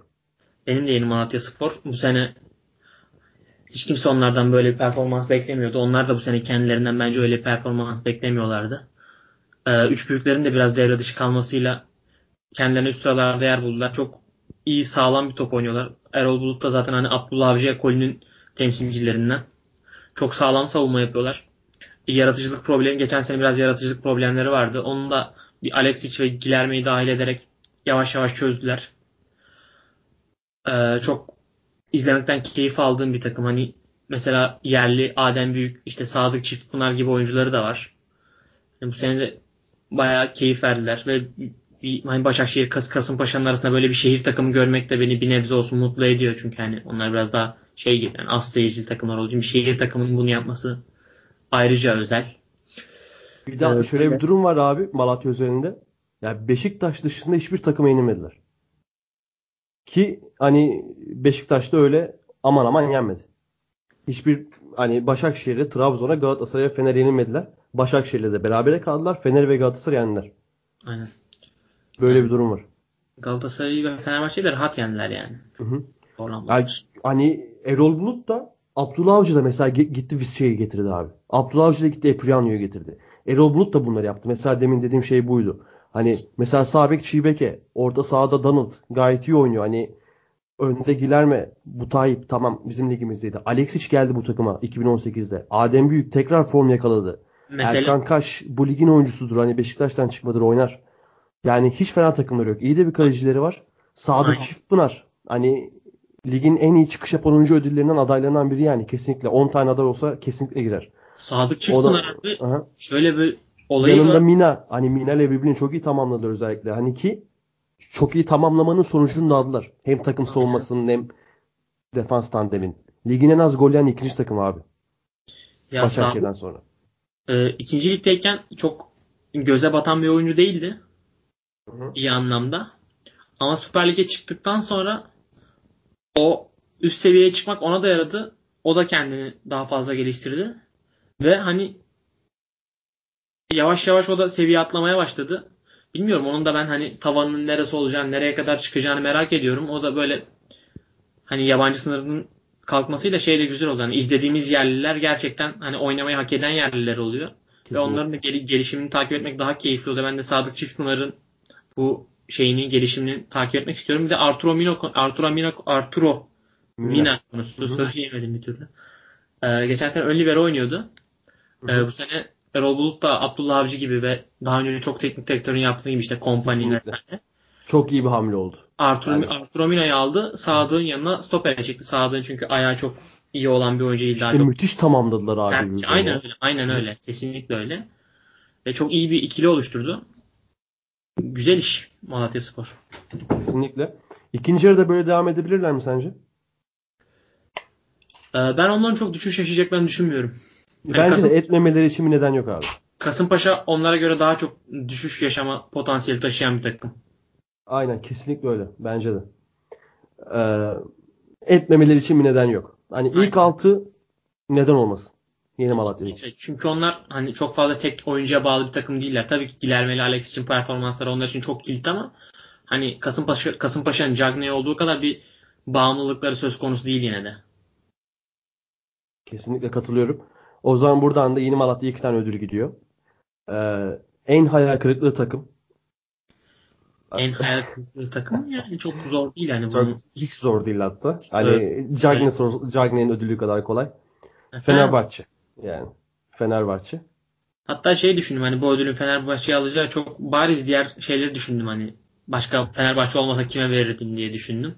Benim de yeni Malatya Spor. Bu sene hiç kimse onlardan böyle bir performans beklemiyordu. Onlar da bu sene kendilerinden bence öyle bir performans beklemiyorlardı. Ee, üç büyüklerin de biraz devre dışı kalmasıyla kendilerine üst sıralarda yer buldular. Çok iyi sağlam bir top oynuyorlar. Erol Bulut da zaten hani Abdullah Avcı ekolünün temsilcilerinden. Çok sağlam savunma yapıyorlar. Yaratıcılık problemi, geçen sene biraz yaratıcılık problemleri vardı. Onu da bir Alexic ve Gilerme'yi dahil ederek yavaş yavaş çözdüler. Ee, çok izlemekten keyif aldığım bir takım. Hani mesela yerli Adem Büyük, işte Sadık Çiftpınar gibi oyuncuları da var. Yani bu sene de bayağı keyif verdiler ve bir, hani Başakşehir Kas Kasımpaşa'nın arasında böyle bir şehir takımı görmek de beni bir nebze olsun mutlu ediyor. Çünkü hani onlar biraz daha şey gibi yani az seyircili takımlar olduğu için bir şehir takımının bunu yapması ayrıca özel. Bir daha Evet, şöyle öyle. bir durum var abi Malatya üzerinde. Ya Beşiktaş dışında hiçbir takıma yenilmediler. Ki hani Beşiktaş'ta öyle aman aman yenmedi. Hiçbir hani Başakşehir'e, Trabzon'a, Galatasaray'a, Fener'e yenilmediler. Başakşehir'le de berabere kaldılar. Fener ve Galatasaray yendiler. Aynen. Böyle Yani- bir durum var. Galatasaray ve Fenerbahçe'yi de rahat yendiler yani. Hı hı. Yani hani Erol Bulut da Abdullah Avcı da mesela gitti Visca'yı getirdi abi. Abdullah Avcı da gitti Epriano'yu getirdi. Erol Bulut da bunları yaptı. Mesela demin dediğim şey buydu. Hani mesela sağ bek Çiğbeke, orta sahada Donald gayet iyi oynuyor. Hani önde Gilerme, Butayip tamam bizim ligimizdeydi. Alexic geldi bu takıma 2018'de. Adem Büyük tekrar form yakaladı. Mesela Erkan Kaş bu ligin oyuncusudur. Hani Beşiktaş'tan çıkmadır oynar. Yani hiç fena takımları yok. İyi de bir kalecileri var. Sadık Aynen. Çiftpınar. Hani ligin en iyi çıkış yapan oyuncu ödüllerinden adaylarından biri yani. Kesinlikle 10 tane aday olsa kesinlikle girer. Sadık Çiftpınar abi Aha. şöyle bir olayı yanında var. Mina. Hani Mina ile birbirini çok iyi tamamladılar özellikle. Hani ki çok iyi tamamlamanın sonucunu da aldılar. Hem takım savunmasının hem defans tandemin. Ligin en az gol yiyen ikinci takım abi. Ya Başakşehir'den sonra. e, ikinci ligdeyken çok göze batan bir oyuncu değildi. Hı hı. iyi anlamda. Ama Süper Lig'e çıktıktan sonra o üst seviyeye çıkmak ona da yaradı. O da kendini daha fazla geliştirdi. Ve hani yavaş yavaş o da seviye atlamaya başladı. Bilmiyorum onun da ben hani tavanının neresi olacağını, nereye kadar çıkacağını merak ediyorum. O da böyle hani yabancı sınırının kalkmasıyla şey de güzel oldu. Hani izlediğimiz yerliler gerçekten hani oynamayı hak eden yerliler oluyor. Ve Kesinlikle. onların da gel- gelişimini takip etmek daha keyifli oluyor. Ben de Sadık Çiftpınar'ın bu şeyini, gelişimini takip etmek istiyorum. Bir de Arturo Mino, Arturo Mino, Arturo Mina. Konusu söyleyemedim bir türlü. Ee, geçen sene ön libero oynuyordu. Ee, bu sene Erol Bulut da Abdullah Avcı gibi ve daha önce çok teknik direktörün yaptığı gibi işte kompani Kesinlikle. vesaire. Çok iyi bir hamle oldu. Arturo, Yani- Arturo Mino'yu aldı. Sadık'ın yanına stopere çekti. Sadık'ın çünkü ayağı çok iyi olan bir oyuncu değil. Daha İşte çok müthiş tamamladılar abi. sert. Aynen öyle. Aynen öyle. Kesinlikle öyle. Ve çok iyi bir ikili oluşturdu. Güzel iş Malatya Spor. Kesinlikle. İkinci yarıda böyle devam edebilirler mi sence? Ee, ben onların çok düşüş yaşayacaklarını düşünmüyorum. Yani Bence Kasım- de etmemeleri için bir neden yok abi. Kasımpaşa onlara göre daha çok düşüş yaşama potansiyeli taşıyan bir takım. Aynen kesinlikle öyle. Bence de. Ee, etmemeleri için bir neden yok. Hani ilk Aynen. altı neden olmasın? Yeni Malatya için. Kesinlikle. Çünkü onlar hani çok fazla tek oyuncuya bağlı bir takım değiller. Tabii ki Gilerme ile Alex için performansları onlar için çok kilit ama hani Kasımpaşa Kasımpaşa'nın Cagney'e olduğu kadar bir bağımlılıkları söz konusu değil yine de. Kesinlikle katılıyorum. O zaman buradan da Yeni Malatya iki tane ödül gidiyor. Ee, en hayal kırıklığı takım. En hayal kırıklığı takım yani çok zor değil hani Çok, bunu. hiç zor değil hatta. Hani Cagney sor- Cagney'in ödülü kadar kolay. Fener- Fenerbahçe. Yani Fenerbahçe. Hatta şey düşündüm hani bu ödülün Fenerbahçe'ye alacağı çok bariz diğer şeyleri düşündüm hani başka Fenerbahçe olmasa kime verirdim diye düşündüm.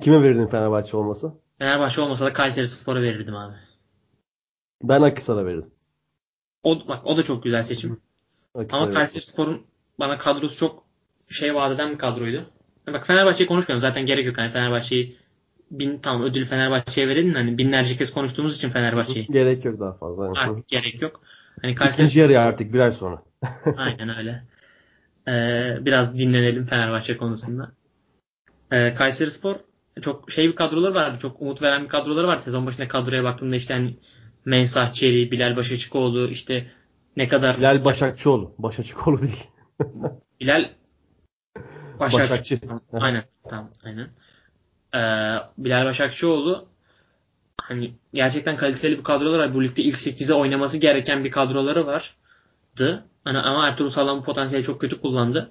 Kime verirdin Fenerbahçe olmasa? Fenerbahçe olmasa da Kayseri Spor'a verirdim abi. Ben Akhisar'a verirdim. O, bak o da çok güzel seçim. Akhisar'a Ama. Kayseri Spor'un bana kadrosu çok şey vaat eden bir kadroydu. Bak Fenerbahçe'yi konuşmuyorum. Zaten gerek yok. Hani Fenerbahçe'yi bin tamam ödül Fenerbahçe'ye verelim hani binlerce kez konuştuğumuz için Fenerbahçe'yi Gerek yok daha fazla. Yani. artık gerek yok. Hani Kayseri İkinci yarıya artık bir ay sonra. aynen öyle. Ee, biraz dinlenelim Fenerbahçe konusunda. Ee, Kayseri Spor çok şey bir kadroları vardı. Çok umut veren bir kadroları vardı. Sezon başında kadroya baktığımda işte hani Mensah Çeri, Bilal Başaçıkoğlu işte ne kadar Bilal Başakçıoğlu. Başakçıoğlu değil. Bilal Başakçı. Başakçı. Aynen. Tamam. Aynen. Ee, Bilal Başakçıoğlu hani gerçekten kaliteli bir kadroları var. Bu ligde ilk 8'e oynaması gereken bir kadroları vardı. Hani ama Ertuğrul Sağlam potansiyeli çok kötü kullandı.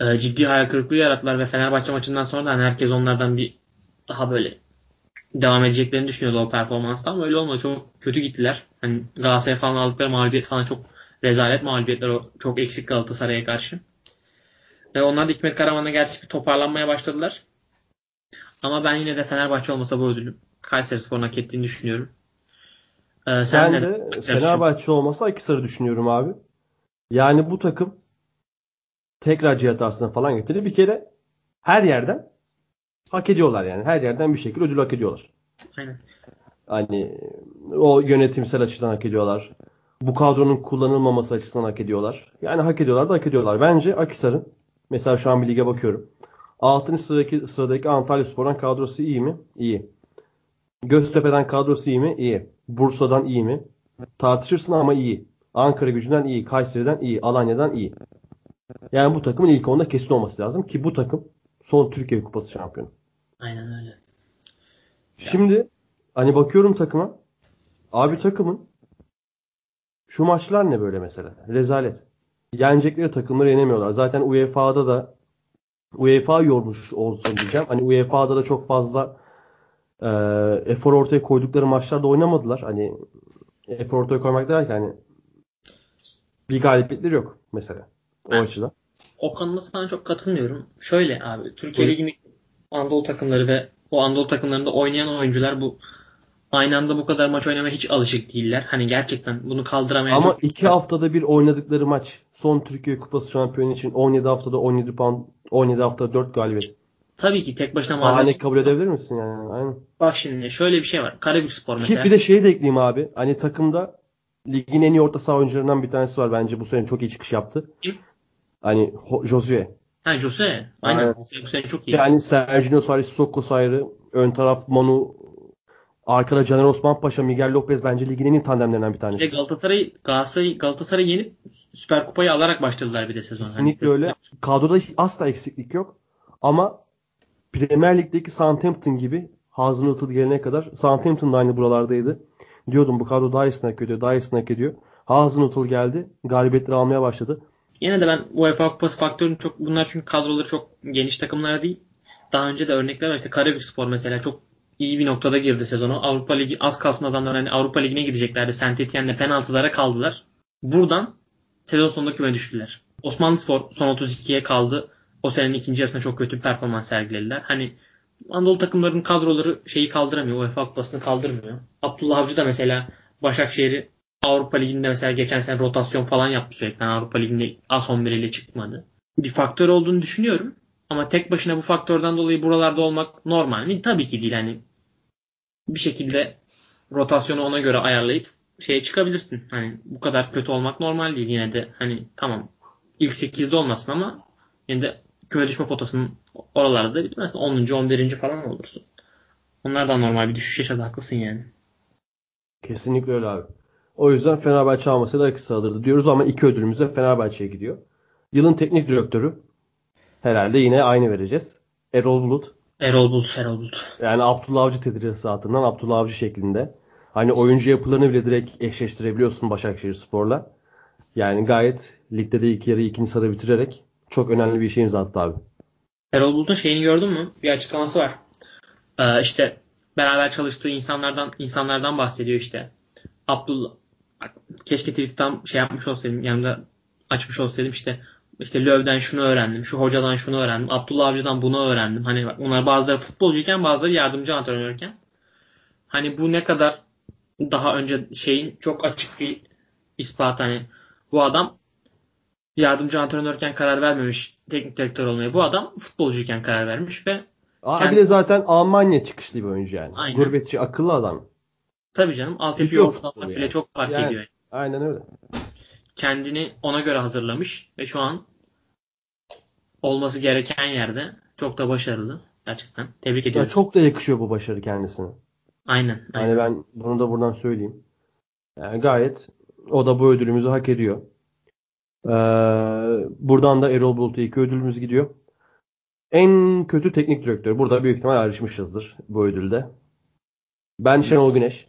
Ee, ciddi hayal kırıklığı yarattılar ve Fenerbahçe maçından sonra da hani herkes onlardan bir daha böyle devam edeceklerini düşünüyordu o performanstan ama öyle olmadı. Çok kötü gittiler. Hani Galatasaray falan aldıkları mağlubiyet falan çok rezalet mağlubiyetler o çok eksik Galatasaray'a karşı. Ve onlar da Hikmet Karaman'la gerçi bir toparlanmaya başladılar. Ama ben yine de Fenerbahçe olmasa bu ödülü Kayseri Spor'un hak ettiğini düşünüyorum. Ee, sen Ben de Fenerbahçe olmasa Akhisar'ı düşünüyorum abi. Yani bu takım tekrar cihat aslında falan getirir. Bir kere her yerden hak ediyorlar yani. Her yerden bir şekilde ödül hak ediyorlar. Aynen. Hani o yönetimsel açıdan hak ediyorlar. Bu kadronun kullanılmaması açısından hak ediyorlar. Yani hak ediyorlar da hak ediyorlar. Bence Akhisar'ın mesela şu an bir lige bakıyorum. 6. sıradaki, sıradaki Antalya Spor'dan kadrosu iyi mi? İyi. Göztepe'den kadrosu iyi mi? İyi. Bursa'dan iyi mi? Tartışırsın ama iyi. Ankara gücünden iyi. Kayseri'den iyi. Alanya'dan iyi. Yani bu takımın ilk onda kesin olması lazım ki bu takım son Türkiye Kupası şampiyonu. Aynen öyle. Şimdi hani bakıyorum takıma. Abi takımın şu maçlar ne böyle mesela? Rezalet. Yenecekleri takımları yenemiyorlar. Zaten UEFA'da da UEFA yormuş olsun diyeceğim. Hani UEFA'da da çok fazla e, efor ortaya koydukları maçlarda oynamadılar. Hani efor ortaya koymak derken hani bir galibiyetleri yok mesela. O Ben- açıdan. O konuda sana çok katılmıyorum. Şöyle abi Türkiye. Ligi'nin Anadolu takımları ve o Anadolu takımlarında oynayan oyuncular bu aynı anda bu kadar maç oynamaya hiç alışık değiller. Hani gerçekten bunu kaldıramayan Ama çok iki haftada bir oynadıkları maç son Türkiye Kupası şampiyonu için 17 haftada 17 puan 17 haftada 4 galibiyet. tabii ki tek başına malzeme. Bahane kabul edebilir misin yani? Aynen. Bak şimdi şöyle bir şey var. Karabük Spor Ki mesela. bir de şeyi de ekleyeyim abi. Hani takımda ligin en iyi orta saha oyuncularından bir tanesi var. Bence bu sene çok iyi çıkış yaptı. Kim? Hani Josue. Ha Jose. Aynen. Aynen. Bu sene çok iyi. Yani Sergio Suarez, Sokos ayrı. Ön taraf Manu. Arkada Caner Osman Paşa, Miguel Lopez bence ligin en iyi tandemlerinden bir tanesi. Galatasaray Galatasaray Galatasaray yenip Süper Kupayı alarak başladılar bir de sezon. Kesinlikle Hani- öyle. Kadroda asla eksiklik yok. Ama Premier Lig'deki Southampton gibi Hazenhüttl gelene kadar Southampton da aynı buralardaydı. Diyordum bu kadro daha iyisini hak ediyor, daha iyisini hak ediyor. Hazenhüttl geldi. Galibiyetleri almaya başladı. Yine de ben UEFA Kupası faktörünü çok bunlar çünkü kadroları çok geniş takımlar değil. Daha önce de örnekler var. İşte Karabükspor mesela çok iyi bir noktada girdi sezonu. Avrupa Ligi az kalsın adamlar hani Avrupa Ligi'ne gideceklerdi. Saint Etienne'le penaltılara kaldılar. Buradan sezon sonunda küme düştüler. Osmanlıspor son 32'ye kaldı. O senenin ikinci yarısında çok kötü bir performans sergilediler. Hani Anadolu takımlarının kadroları şeyi kaldıramıyor. UEFA Kupası'nı kaldırmıyor. Abdullah Avcı da mesela Başakşehir'i Avrupa Ligi'nde mesela geçen sene rotasyon falan yaptı sürekli. Yani Avrupa Ligi'nde az 11 ile çıkmadı. Bir faktör olduğunu düşünüyorum. Ama tek başına bu faktörden dolayı buralarda olmak normal mi? Tabii ki değil. Hani bir şekilde rotasyonu ona göre ayarlayıp şeye çıkabilirsin. Hani bu kadar kötü olmak normal değil. Yine de hani tamam ilk 8'de olmasın ama yine de küme düşme potasının oralarda da bitmezsin. 10. 11. falan olursun. Onlar da normal bir düşüş yaşadı. Haklısın yani. Kesinlikle öyle abi. O yüzden Fenerbahçe almasaydı akısı alırdı diyoruz ama iki ödülümüz de Fenerbahçe'ye gidiyor. Yılın teknik direktörü herhalde yine aynı vereceğiz. Erol Bulut. Erol Bulut, Erol Bulut. Yani Abdullah Avcı tedrisatından Abdullah Avcı şeklinde. Hani oyuncu yapılarını bile direkt eşleştirebiliyorsun Başakşehir Spor'la. Yani gayet ligde de ilk yarı ikinci sırada bitirerek çok önemli bir şey imza attı abi. Erol Bulut'un şeyini gördün mü? Bir açıklaması var. Ee, işte beraber çalıştığı insanlardan insanlardan bahsediyor işte. Abdullah keşke Twitter'dan şey yapmış olsaydım yanımda açmış olsaydım işte işte Löv'den şunu öğrendim, şu hocadan şunu öğrendim, Abdullah Avcı'dan bunu öğrendim. Hani bak onlar bazıları futbolcuyken bazıları yardımcı antrenörken. Hani bu ne kadar daha önce şeyin çok açık bir ispat hani bu adam yardımcı antrenörken karar vermemiş teknik direktör olmaya. Bu adam futbolcuyken karar vermiş ve Abi kendi- de zaten Almanya çıkışlı bir oyuncu yani. Aynen. Gurbetçi, akıllı adam. tabii canım Biliyor ortalamak futbolu bile yani. çok fark Yani. ediyor. Aynen öyle. Kendini ona göre hazırlamış ve şu an olması gereken yerde çok da başarılı. Gerçekten. Tebrik Ya ediyoruz. çok da yakışıyor bu başarı kendisine. Aynen. aynen. Yani ben bunu da buradan söyleyeyim. Yani gayet o da bu ödülümüzü hak ediyor. Ee, buradan da Erol Bulut'a iki ödülümüz gidiyor. En kötü teknik direktör. Burada büyük ihtimal ayrışmışızdır bu ödülde. Ben Şenol Güneş.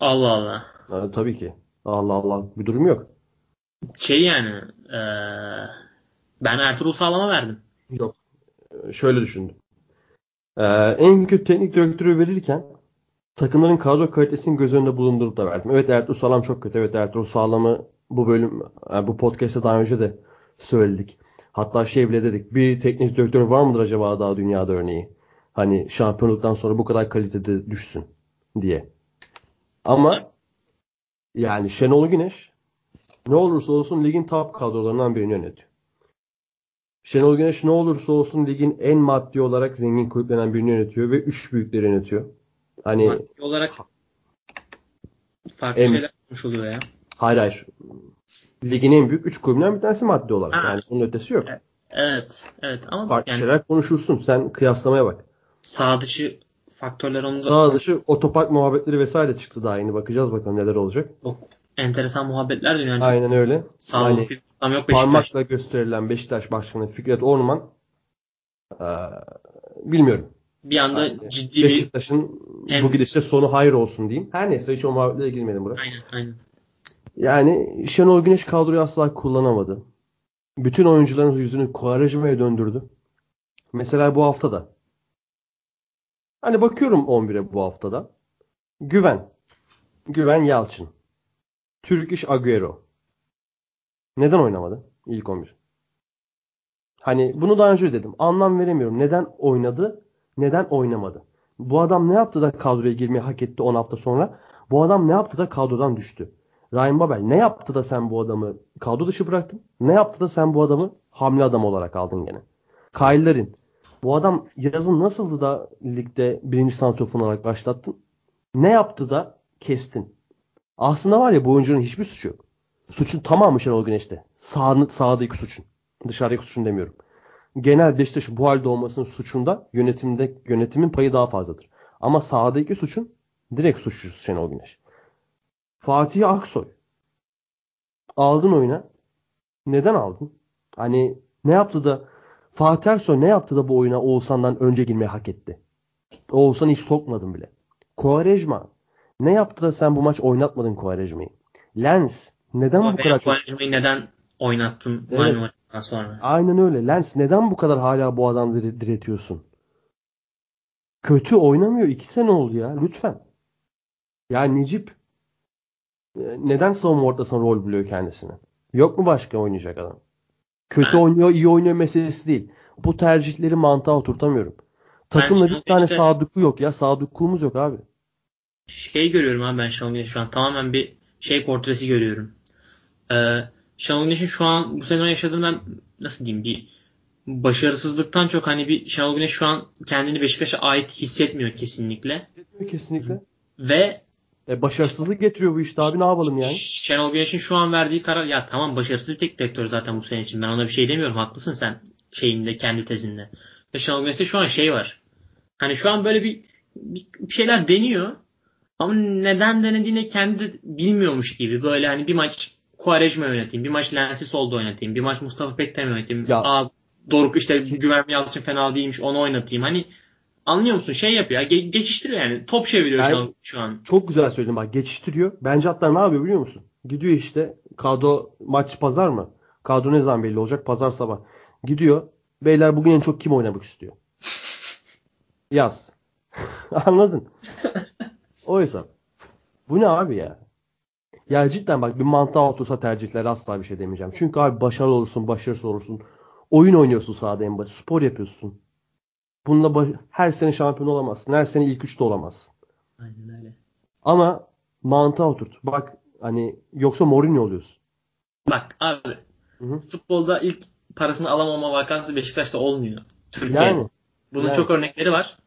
Allah Allah. Ee, tabii ki. Allah Allah bir durum yok. Şey yani eee, ben Ertuğrul Sağlam'a verdim. Yok. Şöyle düşündüm. Ee, en kötü teknik direktörü verirken takımların kadro kalitesini göz önünde bulundurup da verdim. Evet Ertuğrul Sağlam çok kötü. Evet Ertuğrul Sağlam'ı bu bölüm yani bu podcast'te daha önce de söyledik. Hatta şey bile dedik. Bir teknik direktör var mıdır acaba daha dünyada örneği? Hani şampiyonluktan sonra bu kadar kalitede düşsün diye. Ama yani Şenol Güneş ne olursa olsun ligin top kadrolarından birini yönetiyor. Şenol Güneş ne olursa olsun ligin en maddi olarak zengin kulüplerinden birini yönetiyor ve üç büyükleri yönetiyor. Hani Maddi olarak farklı En- şeyler olmuş oluyor ya. hayır hayır. Ligin en büyük üç kulübünden bir tanesi maddi olarak. Ha. Yani onun ötesi yok. Evet. Evet ama Farklı yani şeyler konuşulsun. Sen kıyaslamaya bak. sağ dışı faktörler onu da Sağ dışı otopark muhabbetleri vesaire çıktı daha yeni. Bakacağız bakalım neler olacak. Enteresan muhabbetler dönüyor. Yani Aynen öyle. sağlıklı Hani bir ortam yok Beşiktaş. parmakla gösterilen Beşiktaş Başkanı Fikret Orman eee, bilmiyorum. Bir anda Yani ciddi bir Beşiktaş'ın bu gidişte sonu hayır olsun diyeyim. Her neyse hiç o muhabbetlere girmedim buraya. aynen aynen. Yani Şenol Güneş kadroyu asla kullanamadı. Bütün oyuncuların yüzünü Quaresma'ya döndürdü. Mesela bu hafta da. Hani bakıyorum 11'e bu haftada. Güven. Güven Yalçın. Türk İş Agüero. Neden oynamadı ilk 11? Hani bunu daha önce dedim. Anlam veremiyorum. Neden oynadı? Neden oynamadı? Bu adam ne yaptı da kadroya girmeyi hak etti 10 hafta sonra? Bu adam ne yaptı da kadrodan düştü? Ryan Babel ne yaptı da sen bu adamı kadro dışı bıraktın? Ne yaptı da sen bu adamı hamle adam olarak aldın gene? Kyle Larin. Bu adam yazın nasıldı da ligde birinci santrofor olarak başlattın? Ne yaptı da kestin? Aslında var ya bu oyuncunun hiçbir suçu yok. Suçun tamamı Şenol Güneş'te. Sağ, sağdaki suçun. Dışarıdaki suçun demiyorum. Genel Beşiktaş'ın bu halde olmasının suçunda yönetimde yönetimin payı daha fazladır. Ama sahadaki suçun direkt suçlusu Şenol Güneş. Fatih Aksoy. Aldın oyuna. Neden aldın? Hani ne yaptı da Fatih Aksoy ne yaptı da bu oyuna Oğuzhan'dan önce girmeyi hak etti? Oğuzhan'ı hiç sokmadın bile. Quaresma. Ne yaptı da sen bu maç oynatmadın Quaresma'yı? Lens. Neden Ama bu kadar çok... Quaresma'yı neden oynattın Evet. Maçından sonra? Aynen öyle. Lens neden bu kadar hala bu adamı dire- diretiyorsun? Kötü oynamıyor. İki sene oldu ya. Lütfen. Ya Necip e, neden savunma ortasına rol buluyor kendisine? Yok mu başka oynayacak adam? Kötü Ben- oynuyor, iyi oynuyor meselesi değil. Bu tercihleri mantığa oturtamıyorum. Takımda bir tane Güneş'te- sadıklı yok ya. Sadıklığımız yok abi. Şey görüyorum abi ben Şenol Güneş şu an tamamen bir şey portresi görüyorum. Ee, Şenol Güneş'in şu an bu sene yaşadığını ben nasıl diyeyim bir başarısızlıktan çok hani bir Şenol Güneş şu an kendini Beşiktaş'a ait hissetmiyor kesinlikle. Kesinlikle. Ve E başarısızlık getiriyor bu işte abi ne yapalım yani? Şenol Güneş'in şu an verdiği karar ya tamam başarısız bir tek direktör zaten bu sene için. Ben ona bir şey demiyorum. Haklısın sen şeyinde kendi tezinde. Ve Şenol Güneş'te şu an şey var. Hani şu an böyle bir, bir şeyler deniyor. Ama neden denediğini kendi bilmiyormuş gibi. Böyle hani bir maç Quaresma yöneteyim. Bir maç Lensi solda oynatayım. Bir maç Mustafa Pektem yöneteyim. Ya. Aa, Doruk işte Güvenli Yalçın fena değilmiş onu oynatayım. Hani anlıyor musun? Şey yapıyor. Ge- geçiştiriyor yani. Top çeviriyor Ben- şu an. Şu an. Çok güzel söyledin bak geçiştiriyor. Bence hatta ne yapıyor biliyor musun? Gidiyor işte kadro maç pazar mı? Kadro ne zaman belli olacak? Pazar sabah. Gidiyor. Beyler bugün en çok kim oynamak istiyor? Yaz. Anladın? O hesap. Bu ne abi ya? Ya cidden bak bir mantığa otursa tercihler asla bir şey demeyeceğim. Çünkü abi başarılı olursun, başarısız olursun. Oyun oynuyorsun sahada en basit. Spor yapıyorsun. Bununla baş- her sene şampiyon olamazsın. Her sene ilk üçte olamazsın. Aynen öyle. Ama mantığa oturt. Bak hani yoksa Mourinho oluyorsun. Bak abi Hı hı. futbolda ilk parasını alamama vakası Beşiktaş'ta olmuyor. Türkiye'de. Yani Bunun yani. çok örnekleri var.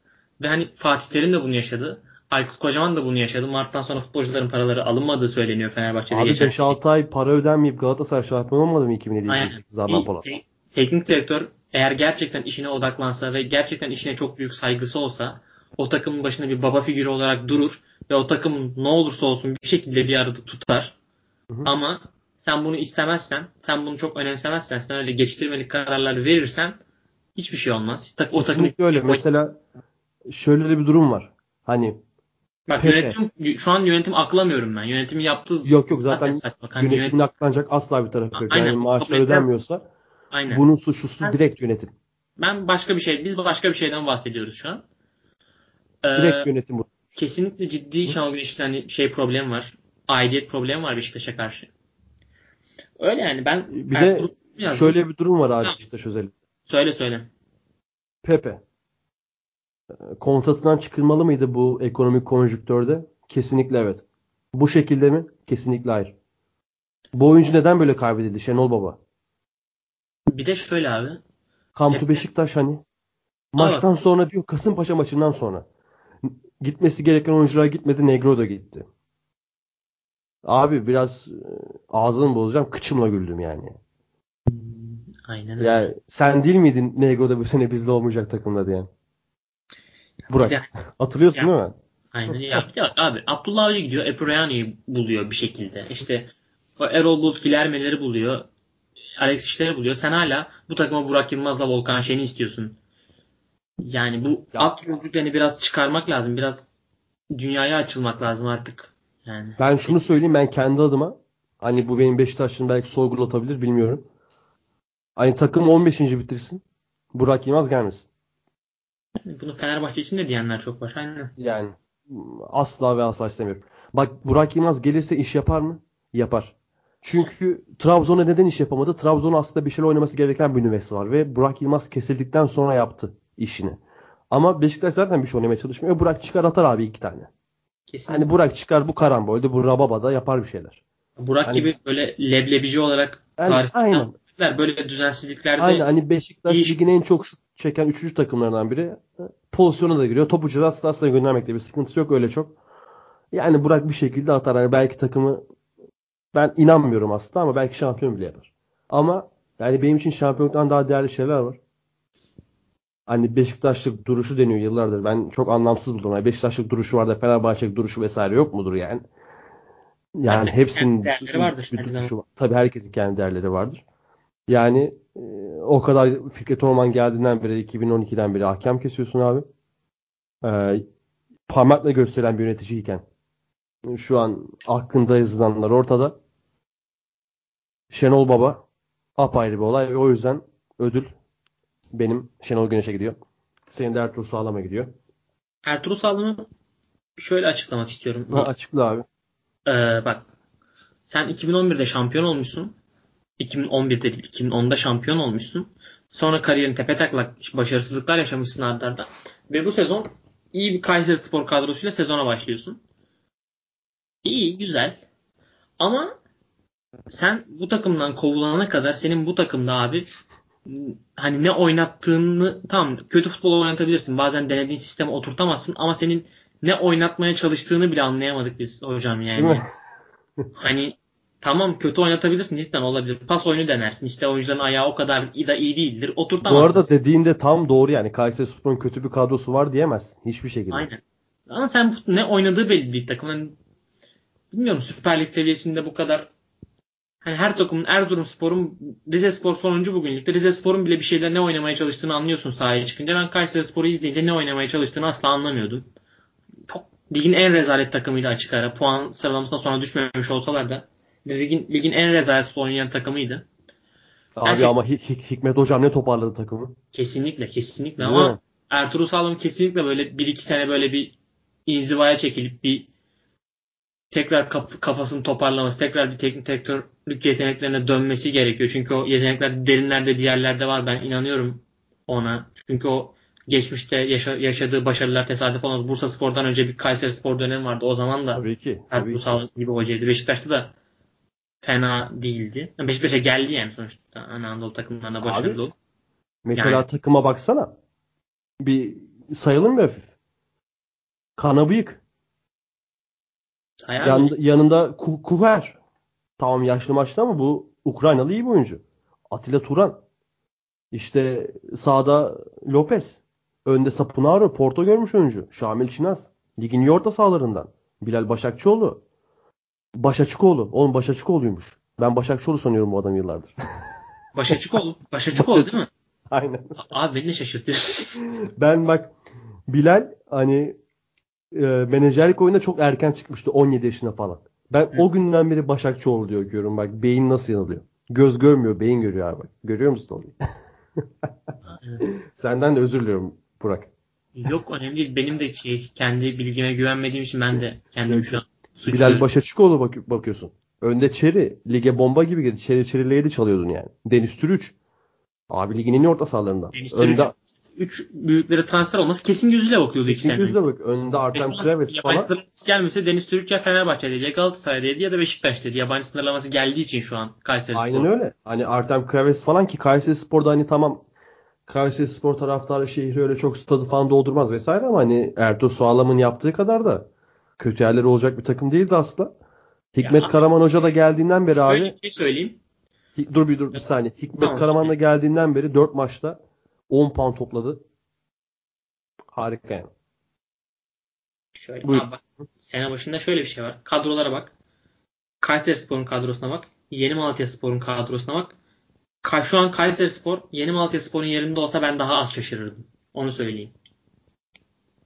Ve hani Fatih Terim de bunu yaşadı. Aykut Kocaman da bunu yaşadı. Mart'tan sonra futbolcuların paraları alınmadığı söyleniyor Fenerbahçe'de. abi geçen 5-6 ay para ödenmeyip Galatasaray şampiyon olmadı mı 2007 Aynen. 2008 Adnan Polat? Te- teknik direktör eğer gerçekten işine odaklansa ve gerçekten işine çok büyük saygısı olsa o takımın başında bir baba figürü olarak durur ve o takım ne olursa olsun bir şekilde bir arada tutar. Hı hı. Ama sen bunu istemezsen, sen bunu çok önemsemezsen, sen öyle geçiştirmelik kararlar verirsen hiçbir şey olmaz. O takım Kesinlikle öyle. Mesela şöyle de bir durum var. Hani Bak Pepe. yönetim şu an yönetim aklamıyorum ben. Yönetimin yaptığı yok yok zaten. Hani yönetimin yönetim- aklanacak asla bir tarafı yok. Aynen, Yani maaşlar ödenmiyorsa Aynen. bunun suçlusu Ben- direkt yönetim. Ben başka bir şey, biz başka bir şeyden bahsediyoruz şu an. Ee, Direkt yönetim bu. kesinlikle ciddi Şenol Güneş'te hani şey problem var. Aidiyet problemi var Beşiktaş'a karşı. Öyle yani ben Bir Ertuğrul de şöyle bir durum var abi. Beşiktaş özellikle. söyle söyle. Pepe. Kontratından çıkılmalı mıydı bu ekonomik konjonktörde? Kesinlikle evet. Bu şekilde mi? Kesinlikle hayır. Bu oyuncu neden böyle kaybedildi Şenol Baba? Bir de şöyle abi. Pepe. Beşiktaş hani. Maçtan sonra diyor Kasımpaşa maçından sonra. Gitmesi gereken oyuncular gitmedi. Negro da gitti. Abi biraz e, ağzını bozacağım. Kıçımla güldüm yani. Aynen öyle. Yani sen değil miydin Negro'da bu sene bizde olmayacak takımda diyen? Burak. De- Hatırlıyorsun Ya. değil mi? Aynen ya bir de abi Abdullah Avcı gidiyor Epriani'yi buluyor bir şekilde. İşte o Erol Bulut Gilermeleri buluyor. Alex İşler'i buluyor. Sen hala bu takıma Burak Yılmaz'la Volkan Şen'i istiyorsun. Yani bu Ya. alt gözlüklerini biraz çıkarmak lazım. Biraz dünyaya açılmak lazım artık. Yani Ben şunu söyleyeyim ben kendi adıma hani bu benim Beşiktaş'ın belki sorgulatabilir bilmiyorum. Hani takım 15. bitirsin. Burak Yılmaz gelmesin. Bunu Fenerbahçe için de diyenler çok var. Aynen. Yani asla ve asla istemiyorum. Bak Burak Yılmaz gelirse iş yapar mı? Yapar. Çünkü Trabzon'a neden iş yapamadı? Trabzon aslında bir şeyler oynaması gereken bir nüvesi var ve Burak Yılmaz kesildikten sonra yaptı işini. Ama Beşiktaş zaten bir şey oynamaya çalışmıyor. Burak çıkar atar abi iki tane. Kesin. Hani Burak çıkar bu karambolde bu Rababa'da yapar bir şeyler. Burak hani- gibi böyle leblebici olarak Yani tarif aynen. böyle düzensizliklerde Aynen hani Beşiktaş ligin en çok şut çeken 3. takımlarından biri. Pozisyona da giriyor. Topu ceza sahasına göndermekte bir sıkıntısı yok öyle çok. Yani Burak bir şekilde atar. Hani belki takımı ben inanmıyorum aslında ama belki şampiyon bile yapar. Ama yani benim için şampiyonluktan daha değerli şeyler var. Hani Beşiktaşlık duruşu deniyor yıllardır. Ben çok anlamsız buldum. Yani Beşiktaşlık duruşu var da Fenerbahçelik duruşu vesaire yok mudur yani? Yani Herkesin hepsinin kendi değerleri vardır bir her duruşu var. Tabii herkesin kendi değerleri vardır. Yani e, o kadar Fikret Orman geldiğinden beri 2012'den beri hakem kesiyorsun abi. Ee, parmakla gösteren bir yöneticiyken şu an hakkında yazılanlar ortada. Şenol Baba apayrı bir olay ve o yüzden ödül benim Şenol Güneş'e gidiyor. Senin de Ertuğrul Sağlam'a gidiyor. Ertuğrul Sağlam'ı şöyle açıklamak istiyorum. Ha, açıkla abi. Ee, bak sen 2011'de şampiyon olmuşsun. 2011'de değil 2010'da şampiyon olmuşsun. Sonra kariyerin tepe taklak başarısızlıklar yaşamışsın arda arda. Ve bu sezon iyi bir Kayseri Spor kadrosuyla sezona başlıyorsun. İyi, güzel. Ama sen bu takımdan kovulana kadar senin bu takımda abi hani ne oynattığını tam kötü futbol oynatabilirsin. Bazen denediğin sisteme oturtamazsın ama senin ne oynatmaya çalıştığını bile anlayamadık biz hocam yani. hani tamam kötü oynatabilirsin cidden olabilir. Pas oyunu denersin. İşte oyuncuların ayağı o kadar iyi, da iyi değildir. Oturtamazsın. Bu arada dediğinde tam doğru yani. Kayseri Spor'un kötü bir kadrosu var diyemez. Hiçbir şekilde. Aynen. Ama sen ne oynadığı belli değil takımın. Bilmiyorum Süper Lig seviyesinde bu kadar hani her takımın Erzurum Spor'un Rize Spor sonuncu bugün ligde. Rize Spor'un bile bir şeyler ne oynamaya çalıştığını anlıyorsun sahaya çıkınca. Ben Kayseri Spor'u izleyince ne oynamaya çalıştığını asla anlamıyordum. Çok ligin en rezalet takımıydı açık ara. Puan sıralamasından sonra düşmemiş olsalar da ligin, ligin en rezalet oynayan takımıydı. Abi Gerçek... ama Hik- Hikmet Hocam ne toparladı takımı? Kesinlikle kesinlikle Değil ama mi? Ertuğrul Sağlam kesinlikle böyle 1-2 sene böyle bir inzivaya çekilip bir tekrar kaf- kafasını toparlaması, tekrar bir teknik direktörlük yeteneklerine dönmesi gerekiyor. Çünkü o yetenekler derinlerde bir yerlerde var. Ben inanıyorum ona. Çünkü o geçmişte yaşa- yaşadığı başarılar tesadüf olmadı. Bursa Spor'dan önce bir Kayseri Spor dönemi vardı. O zaman da tabii ki, tabii Ertuğrul gibi hocaydı. Beşiktaş'ta da fena değildi. Beşiktaş'a geldi yani sonuçta. Anadolu takımlarına başarılı. Abi, mesela yani. takıma baksana. Bir sayalım mı hafif? Kana bıyık. Yan, yanında Kuver. Tamam yaşlı maçlı ama bu Ukraynalı iyi bir oyuncu. Atilla Turan. İşte sağda Lopez. Önde Sapunaro. Porto görmüş oyuncu. Şamil Çinaz. Ligin orta sahalarından. Bilal Başakçıoğlu. Başaçıkoğlu. Oğlum Başaçıkoğlu'ymuş. Ben Başakçıoğlu sanıyorum bu adam yıllardır. Başaçıkoğlu. Başaçıkoğlu değil mi? Aynen. Abi beni de şaşırtıyorsun. ben bak Bilal hani e, menajerlik oyunda çok erken çıkmıştı 17 yaşında falan. Ben Hı. o günden beri Başakçıoğlu diyor görüyorum bak beyin nasıl yanılıyor. Göz görmüyor beyin görüyor abi bak. Görüyor musun onu? Senden de özür diliyorum Burak. Yok önemli değil. Benim de şey, kendi bilgime güvenmediğim için ben de kendimi şu an suçluyorum. Bilal Başakçıoğlu bak bakıyorsun. Önde Çeri. Lige bomba gibi girdi. Çeri Çeri'yle çalıyordun yani. Deniz Türüç. Abi ligin en iyi orta sahalarından. Deniz Önde... 3 büyüklere transfer olması kesin gözüyle bakıyordu kesin iki gözüyle bak. Önde Artem Kraves falan. Yabancı gelmese Deniz Türk ya Fenerbahçe'deydi ya Galatasaray'daydı ya da Beşiktaş'taydı. Yabancı sınırlaması geldiği için şu an Kayseri Aynen Spor. öyle. Hani Artem Kraves falan ki Kayseri Spor'da hani tamam Kayseri Spor taraftarı şehri öyle çok stadı falan doldurmaz vesaire ama hani Ertuğ Sağlam'ın yaptığı kadar da kötü yerleri olacak bir takım değildi aslında. Hikmet ya, Karaman Hoca da geldiğinden beri şöyle abi. Bir şey söyleyeyim. Dur bir dur bir saniye. Hikmet tamam, Karaman da geldiğinden beri 4 maçta 10 puan topladı. Harika yani. Şöyle Buyur. Abi bak, sene başında şöyle bir şey var. Kadrolara bak. Kayseri Spor'un kadrosuna bak. Yeni Malatya Spor'un kadrosuna bak. Şu an Kayseri Spor Yeni Malatya Spor'un yerinde olsa ben daha az şaşırırdım. Onu söyleyeyim.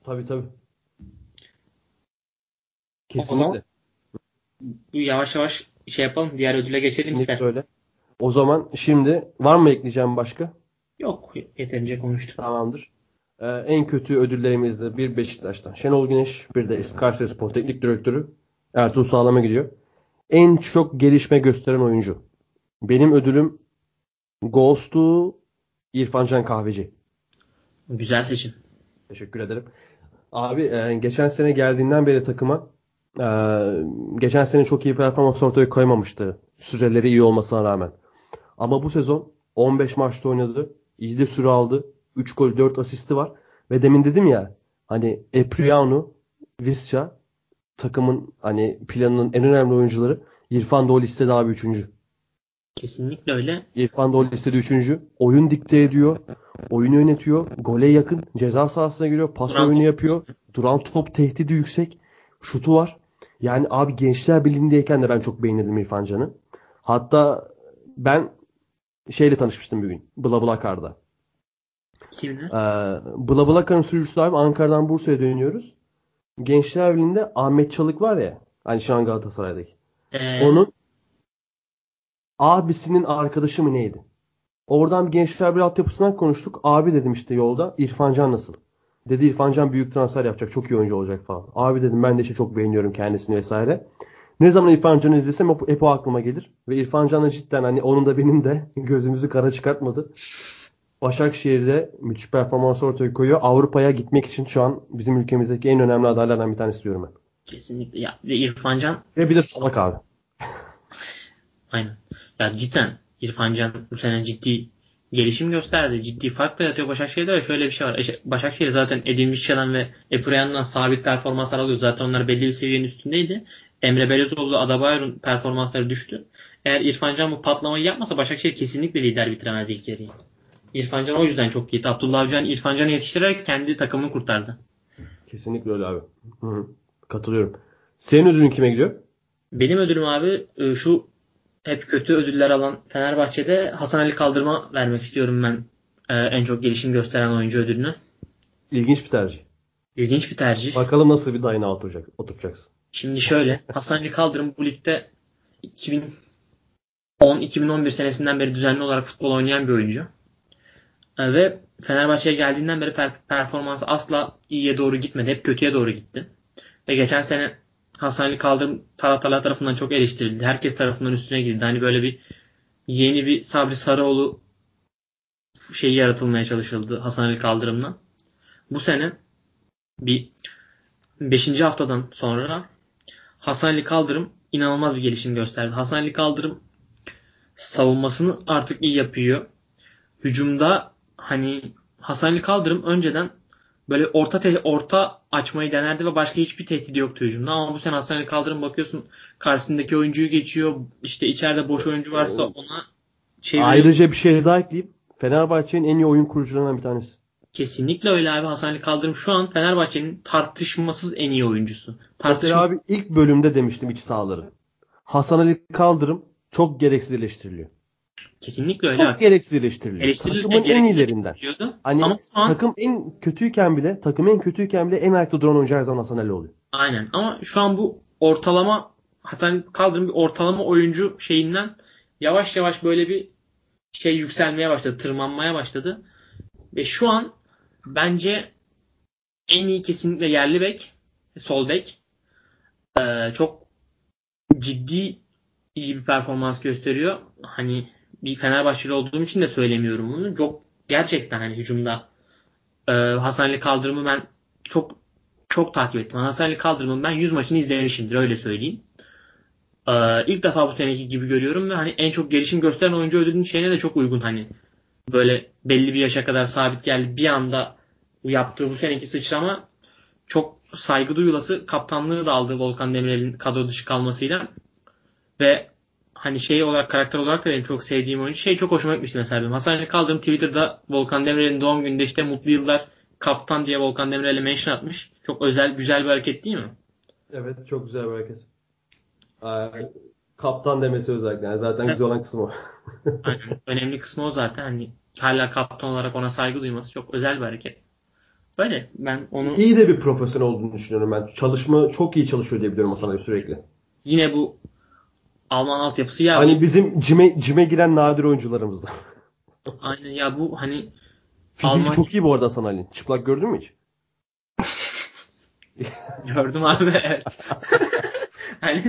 Tabii tabii. Kesinlikle bu yavaş yavaş şey yapalım. Diğer ödüle geçelim ister. Öyle. O zaman şimdi var mı ekleyeceğim başka? Yok. Yeterince konuştuk. Tamamdır. Ee, en kötü ödüllerimizde bir Beşiktaş'tan Şenol Güneş, bir de Kayseri Spor Teknik Direktörü Ertuğrul Sağlam'a gidiyor. En çok gelişme gösteren oyuncu. Benim ödülüm Ghost'u İrfan Can Kahveci. Güzel seçim. Teşekkür ederim. Abi e, geçen sene geldiğinden beri takıma ee, geçen sene çok iyi performans ortaya koymamıştı. Süreleri iyi olmasına rağmen. Ama bu sezon 15 maçta oynadı. İyi de süre aldı. 3 gol 4 asisti var. Ve demin dedim ya hani Epriano, Visca takımın hani planının en önemli oyuncuları. İrfan da o listede abi 3. Kesinlikle öyle. İrfan da o listede 3. Oyun dikte ediyor. Oyunu yönetiyor. Gole yakın. Ceza sahasına giriyor. Pas Duran oyunu yapıyor. Duran top tehdidi yüksek. Şutu var. Yani abi Gençler Birliği'ndeyken de ben çok beğenirdim İrfan Can'ı. Hatta ben şeyle tanışmıştım bir gün. Bla Bla Kar'da. Kimle? Ee, Bla Bla Kar'ın sürücüsü abi Ankara'dan Bursa'ya dönüyoruz. Gençler Birliği'nde Ahmet Çalık var ya. Hani şu an Galatasaray'daki. Ee... Onun abisinin arkadaşı mı neydi? Oradan Gençler Birliği altyapısından konuştuk. Abi dedim işte yolda. İrfan Can nasıl? Dedi İrfan Can büyük transfer yapacak. Çok iyi oyuncu olacak falan. Abi dedim ben de işte çok beğeniyorum kendisini vesaire. Ne zaman İrfan Can'ı izlesem hep, hep o aklıma gelir. Ve İrfan Can'ı cidden hani onun da benim de gözümüzü kara çıkartmadı. Başakşehir'de müthiş performans ortaya koyuyor. Avrupa'ya gitmek için şu an bizim ülkemizdeki en önemli adaylardan bir tanesi diyorum ben. Kesinlikle. Ya, ve İrfan Can... Ve bir de Solak abi. Aynen. Ya cidden İrfan Can bu sene ciddi gelişim gösterdi. Ciddi fark da yatıyor Başakşehir'de ve şöyle bir şey var. Başakşehir zaten Edin Vişça'dan ve Epureyan'dan sabit performanslar alıyor. Zaten onlar belli bir seviyenin üstündeydi. Emre Belezoğlu, Adabayer'in performansları düştü. Eğer İrfan Can bu patlamayı yapmasa Başakşehir kesinlikle lider bitiremez ilk yarıyı. İrfan Can o yüzden çok iyiydi. Abdullah Avcı'nın İrfan Can'ı yetiştirerek kendi takımını kurtardı. Kesinlikle öyle abi. Katılıyorum. Senin ödülün kime gidiyor? Benim ödülüm abi e, şu hep kötü ödüller alan Fenerbahçe'de Hasan Ali Kaldırma vermek istiyorum ben e, en çok gelişim gösteren oyuncu ödülünü. İlginç bir tercih. İlginç bir tercih. Bakalım nasıl bir dayına oturacak, oturacaksın. Şimdi şöyle Hasan Ali Kaldırım bu ligde 2010-2011 senesinden beri düzenli olarak futbol oynayan bir oyuncu. E, ve Fenerbahçe'ye geldiğinden beri performansı asla iyiye doğru gitmedi. Hep kötüye doğru gitti. Ve geçen sene Hasan Ali Kaldırım taraftarlar tarafından çok eleştirildi. Herkes tarafından üstüne gidildi. Hani böyle bir yeni bir Sabri Sarıoğlu şeyi yaratılmaya çalışıldı Hasan Ali Kaldırım'la. Bu sene bir 5. haftadan sonra Hasan Ali Kaldırım inanılmaz bir gelişim gösterdi. Hasan Ali Kaldırım savunmasını artık iyi yapıyor. Hücumda hani Hasan Ali Kaldırım önceden böyle orta te- orta açmayı denerdi ve başka hiçbir tehdidi yoktu hücumda. Ama bu sene Hasan Ali Kaldırım bakıyorsun karşısındaki oyuncuyu geçiyor. İşte içeride boş oyuncu varsa ona çeviriyor. Ayrıca bir şey daha ekleyeyim. Fenerbahçe'nin en iyi oyun kurucularından bir tanesi. Kesinlikle öyle abi. Hasan Ali Kaldırım şu an Fenerbahçe'nin tartışmasız en iyi oyuncusu. Tartışmasız... Mesela abi ilk bölümde demiştim iç sahaları. Hasan Ali Kaldırım çok gereksiz eleştiriliyor. Kesinlikle öyle. Çok gereksiz eleştiriliyor. Takımın en iyilerinden. Hani Ama an, takım en kötüyken bile, takım en kötüyken bile en ayakta duran oyuncu her zaman Hasan Ali oluyor. Aynen. Ama şu an bu ortalama Hasan Kaldırım bir ortalama oyuncu şeyinden yavaş yavaş böyle bir şey yükselmeye başladı, tırmanmaya başladı. Ve şu an bence en iyi kesinlikle yerli bek, sol bek. Ee, çok ciddi iyi bir performans gösteriyor. Hani bir Fenerbahçeli olduğum için de söylemiyorum bunu. Çok gerçekten hani hücumda e, Hasan Ali Kaldırım'ı ben çok çok takip ettim. Hasan Ali Kaldırım'ın ben 100 maçını izlemişimdir öyle söyleyeyim. Ee, ilk defa bu seneki gibi görüyorum ve hani en çok gelişim gösteren oyuncu ödülünün şeyine de çok uygun hani. Böyle belli bir yaşa kadar sabit geldi. Bir anda yaptığı bu seneki sıçrama çok saygı duyulası kaptanlığı da aldı Volkan Demirel'in kadro dışı kalmasıyla. Ve hani şey olarak karakter olarak da benim çok sevdiğim oyuncu. Şey çok hoşuma gitmişti mesela benim. Hasan Ali Kaldırım Twitter'da Volkan Demirel'in doğum gününde işte mutlu yıllar kaptan diye Volkan Demirel'e mention atmış. Çok özel güzel bir hareket değil mi? Evet çok güzel bir hareket. Ee, kaptan demesi özellikle. Yani zaten güzel olan kısmı o. Aynen. Önemli kısmı o zaten. Hani hala kaptan olarak ona saygı duyması çok özel bir hareket. Böyle ben onu... İyi de bir profesyonel olduğunu düşünüyorum ben. Çalışma çok iyi çalışıyor diye biliyorum Hasan sürekli. Yine bu Alman altyapısı ya. Hani bizim cime, cime giren nadir oyuncularımızdan. Aynen ya bu hani Fiziği Alman... çok iyi bu arada Hasan Ali. Çıplak gördün mü hiç? Gördüm abi evet. hani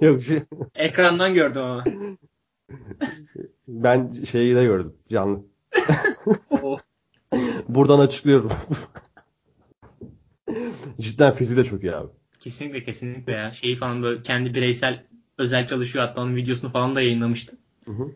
Yok şey... ekrandan gördüm ama. Ben şeyi de gördüm canlı. Buradan açıklıyorum. Cidden fiziği de çok iyi abi. Kesinlikle kesinlikle ya. Şeyi falan böyle kendi bireysel özel çalışıyor hatta onun videosunu falan da yayınlamıştı. Hı hı.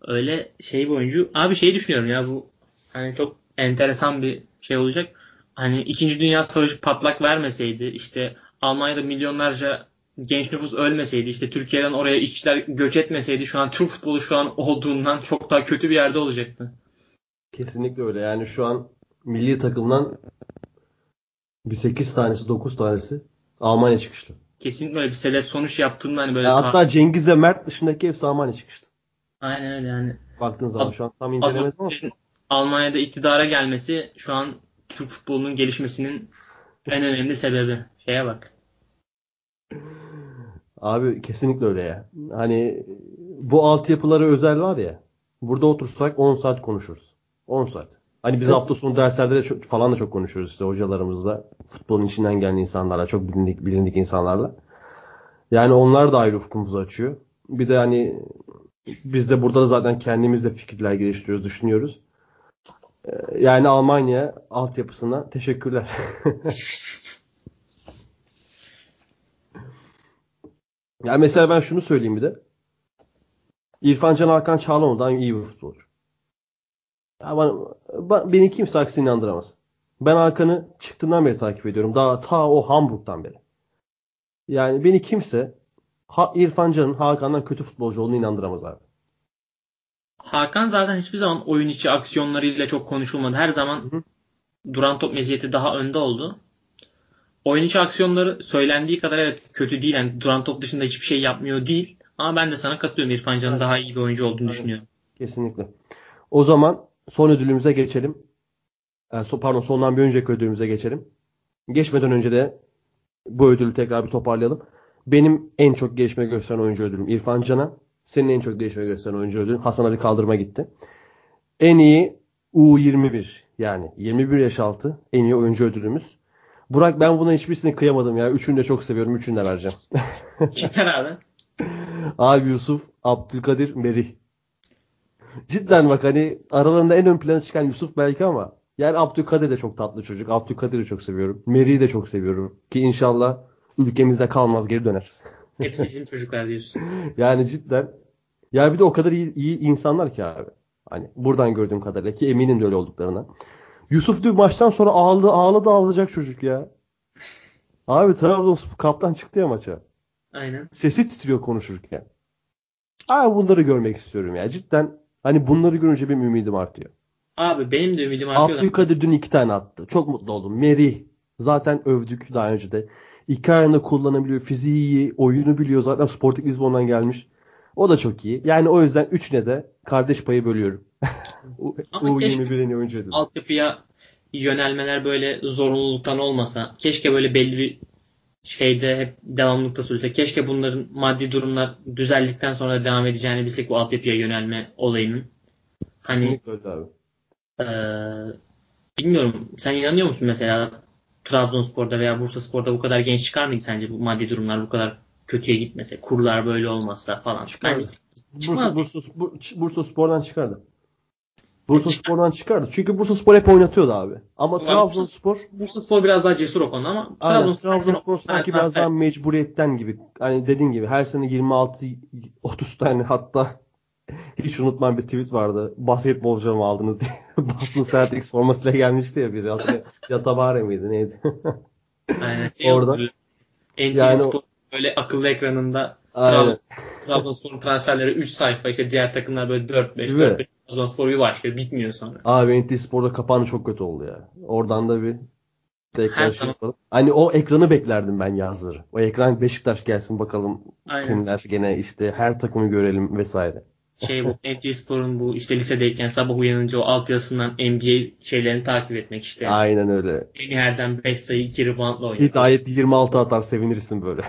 Öyle şey bir oyuncu. Abi şeyi düşünüyorum ya bu hani çok enteresan bir şey olacak. Hani 2. Dünya Savaşı patlak vermeseydi işte Almanya'da milyonlarca genç nüfus ölmeseydi işte Türkiye'den oraya işçiler göç etmeseydi şu an Türk futbolu şu an olduğundan çok daha kötü bir yerde olacaktı. Kesinlikle öyle. Yani şu an milli takımdan bir 8 tanesi 9 tanesi Almanya çıkışlı. Kesinlikle öyle bir sebep sonuç yaptığında hani böyle. Yani hatta Cengiz ve Mert dışındaki hepsi Almanya çıkıştı. Aynen öyle yani. Baktığın zaman Ad, şu an tam incelemedim ama. Almanya'da iktidara gelmesi şu an Türk futbolunun gelişmesinin en önemli sebebi. Şeye bak. Abi kesinlikle öyle ya. Hani bu altyapıları özel var ya. Burada otursak 10 saat konuşuruz. 10 saat. Hani biz evet. hafta sonu derslerde de çok, falan da çok konuşuyoruz işte hocalarımızla. Futbolun içinden gelen insanlarla, çok bilindik, bilindik insanlarla. Yani onlar da ayrı ufkumuzu açıyor. Bir de hani biz de burada da zaten kendimiz de fikirler geliştiriyoruz, düşünüyoruz. Ee, yani Almanya altyapısına teşekkürler. yani mesela ben şunu söyleyeyim bir de. İrfan Can Hakan Çağlanoğlu'dan iyi bir futbolcu. Ya bana, ba- beni kimse aksine inandıramaz. Ben Hakan'ı çıktığından beri takip ediyorum. Daha ta o Hamburg'dan beri. Yani beni kimse ha, İrfan Can'ın Hakan'dan kötü futbolcu olduğunu inandıramaz abi. Hakan zaten hiçbir zaman oyun içi aksiyonlarıyla çok konuşulmadı. Her zaman Hı hı. duran top meziyeti daha önde oldu. Oyun içi aksiyonları söylendiği kadar evet kötü değil. Yani duran top dışında hiçbir şey yapmıyor değil. Ama ben de sana katılıyorum. İrfan Can'ın Evet. daha iyi bir oyuncu olduğunu Evet. düşünüyorum. Kesinlikle. O zaman son ödülümüze geçelim. E, so- pardon sondan bir önceki ödülümüze geçelim. Geçmeden önce de bu ödülü tekrar bir toparlayalım. Benim en çok gelişme gösteren oyuncu ödülüm İrfan Can'a. Senin en çok gelişme gösteren oyuncu ödülün Hasan Ali Kaldırım'a gitti. En iyi U21 yani 21 yaş altı en iyi oyuncu ödülümüz. Burak ben buna hiçbirisini kıyamadım ya. Üçünü de çok seviyorum. Üçünü de vereceğim. Çıkar abi. Abi Yusuf, Abdülkadir, Merih. Cidden bak hani aralarında en ön plana çıkan Yusuf belki ama yani Abdülkadir de çok tatlı çocuk. Abdülkadir'i çok seviyorum. Merih'i de çok seviyorum. Ki inşallah ülkemizde kalmaz geri döner. Hepsi bizim çocuklar diyorsun. Yani cidden ya bir de o kadar iyi, iyi insanlar ki abi. Hani buradan gördüğüm kadarıyla ki eminim de öyle olduklarına. Yusuf dün maçtan sonra ağladı ağladı ağlayacak çocuk ya. Abi Trabzonspor kaptan çıktı ya maça. Aynen. Sesi titriyor konuşurken. Abi bunları görmek istiyorum ya. Cidden hani bunları görünce benim ümidim artıyor. Abi benim de ümidim artıyor. Abdülkadir dün iki tane attı. Çok mutlu oldum. Merih zaten övdük daha önce de. İki ayağını kullanabiliyor. Fiziği iyi. Oyunu biliyor. Zaten Sporting Lisbon'dan gelmiş. O da çok iyi. Yani o yüzden üçüne de kardeş payı bölüyorum. U- Ama U21 keşke- en iyi oyuncu ödülü. altyapıya yönelmeler böyle zorunluluktan olmasa keşke böyle belli bir şeyde hep devamlılıkta sürülse. Keşke bunların maddi durumlar düzeldikten sonra devam edeceğini bilsek bu altyapıya yönelme olayının. Hani eee, bilmiyorum sen inanıyor musun mesela Trabzonspor'da veya Bursaspor'da bu kadar genç çıkar mıydı sence bu maddi durumlar bu kadar kötüye gitmese kurlar böyle olmazsa falan. Çıkardı. Bence Bursa, çıkmaz. Bursa, Bursa, Bursa Spor'dan çıkardı. Bursa Spor'dan çıkardı. Çünkü Bursa Spor hep oynatıyordu abi. Ama Bursa- Trabzonspor Bursaspor biraz daha cesur o konuda ama Aynen. Trabzonspor, Trabzonspor sanki biraz daha mecburiyetten gibi. Hani dediğin gibi her sene 26 30 tane hatta hiç unutmam bir tweet vardı. Basketbolcu mu aldınız diye. Boston Celtics formasıyla gelmişti ya biri. Yatabare miydi neydi? Aynen. Orada. NTV Yani Spor böyle akıllı ekranında Trabzonspor'un transferleri 3 sayfa işte diğer takımlar böyle 4-5 Değil mi? 4-5 Trabzonspor bir başlıyor bitmiyor sonra. Abi NT Spor'da kapağını çok kötü oldu ya. Oradan da bir tekrar şey yapalım. Hani o ekranı beklerdim ben yazları. O ekran Beşiktaş gelsin bakalım Aynen. kimler gene işte her takımı görelim vesaire. Şey bu NTV Spor'un bu işte lisedeyken sabah uyanınca o altyazısından NBA şeylerini takip etmek işte. Aynen öyle. Her 5 sayı 2 reboundla oynuyor. Hidayet 26 atar sevinirsin böyle.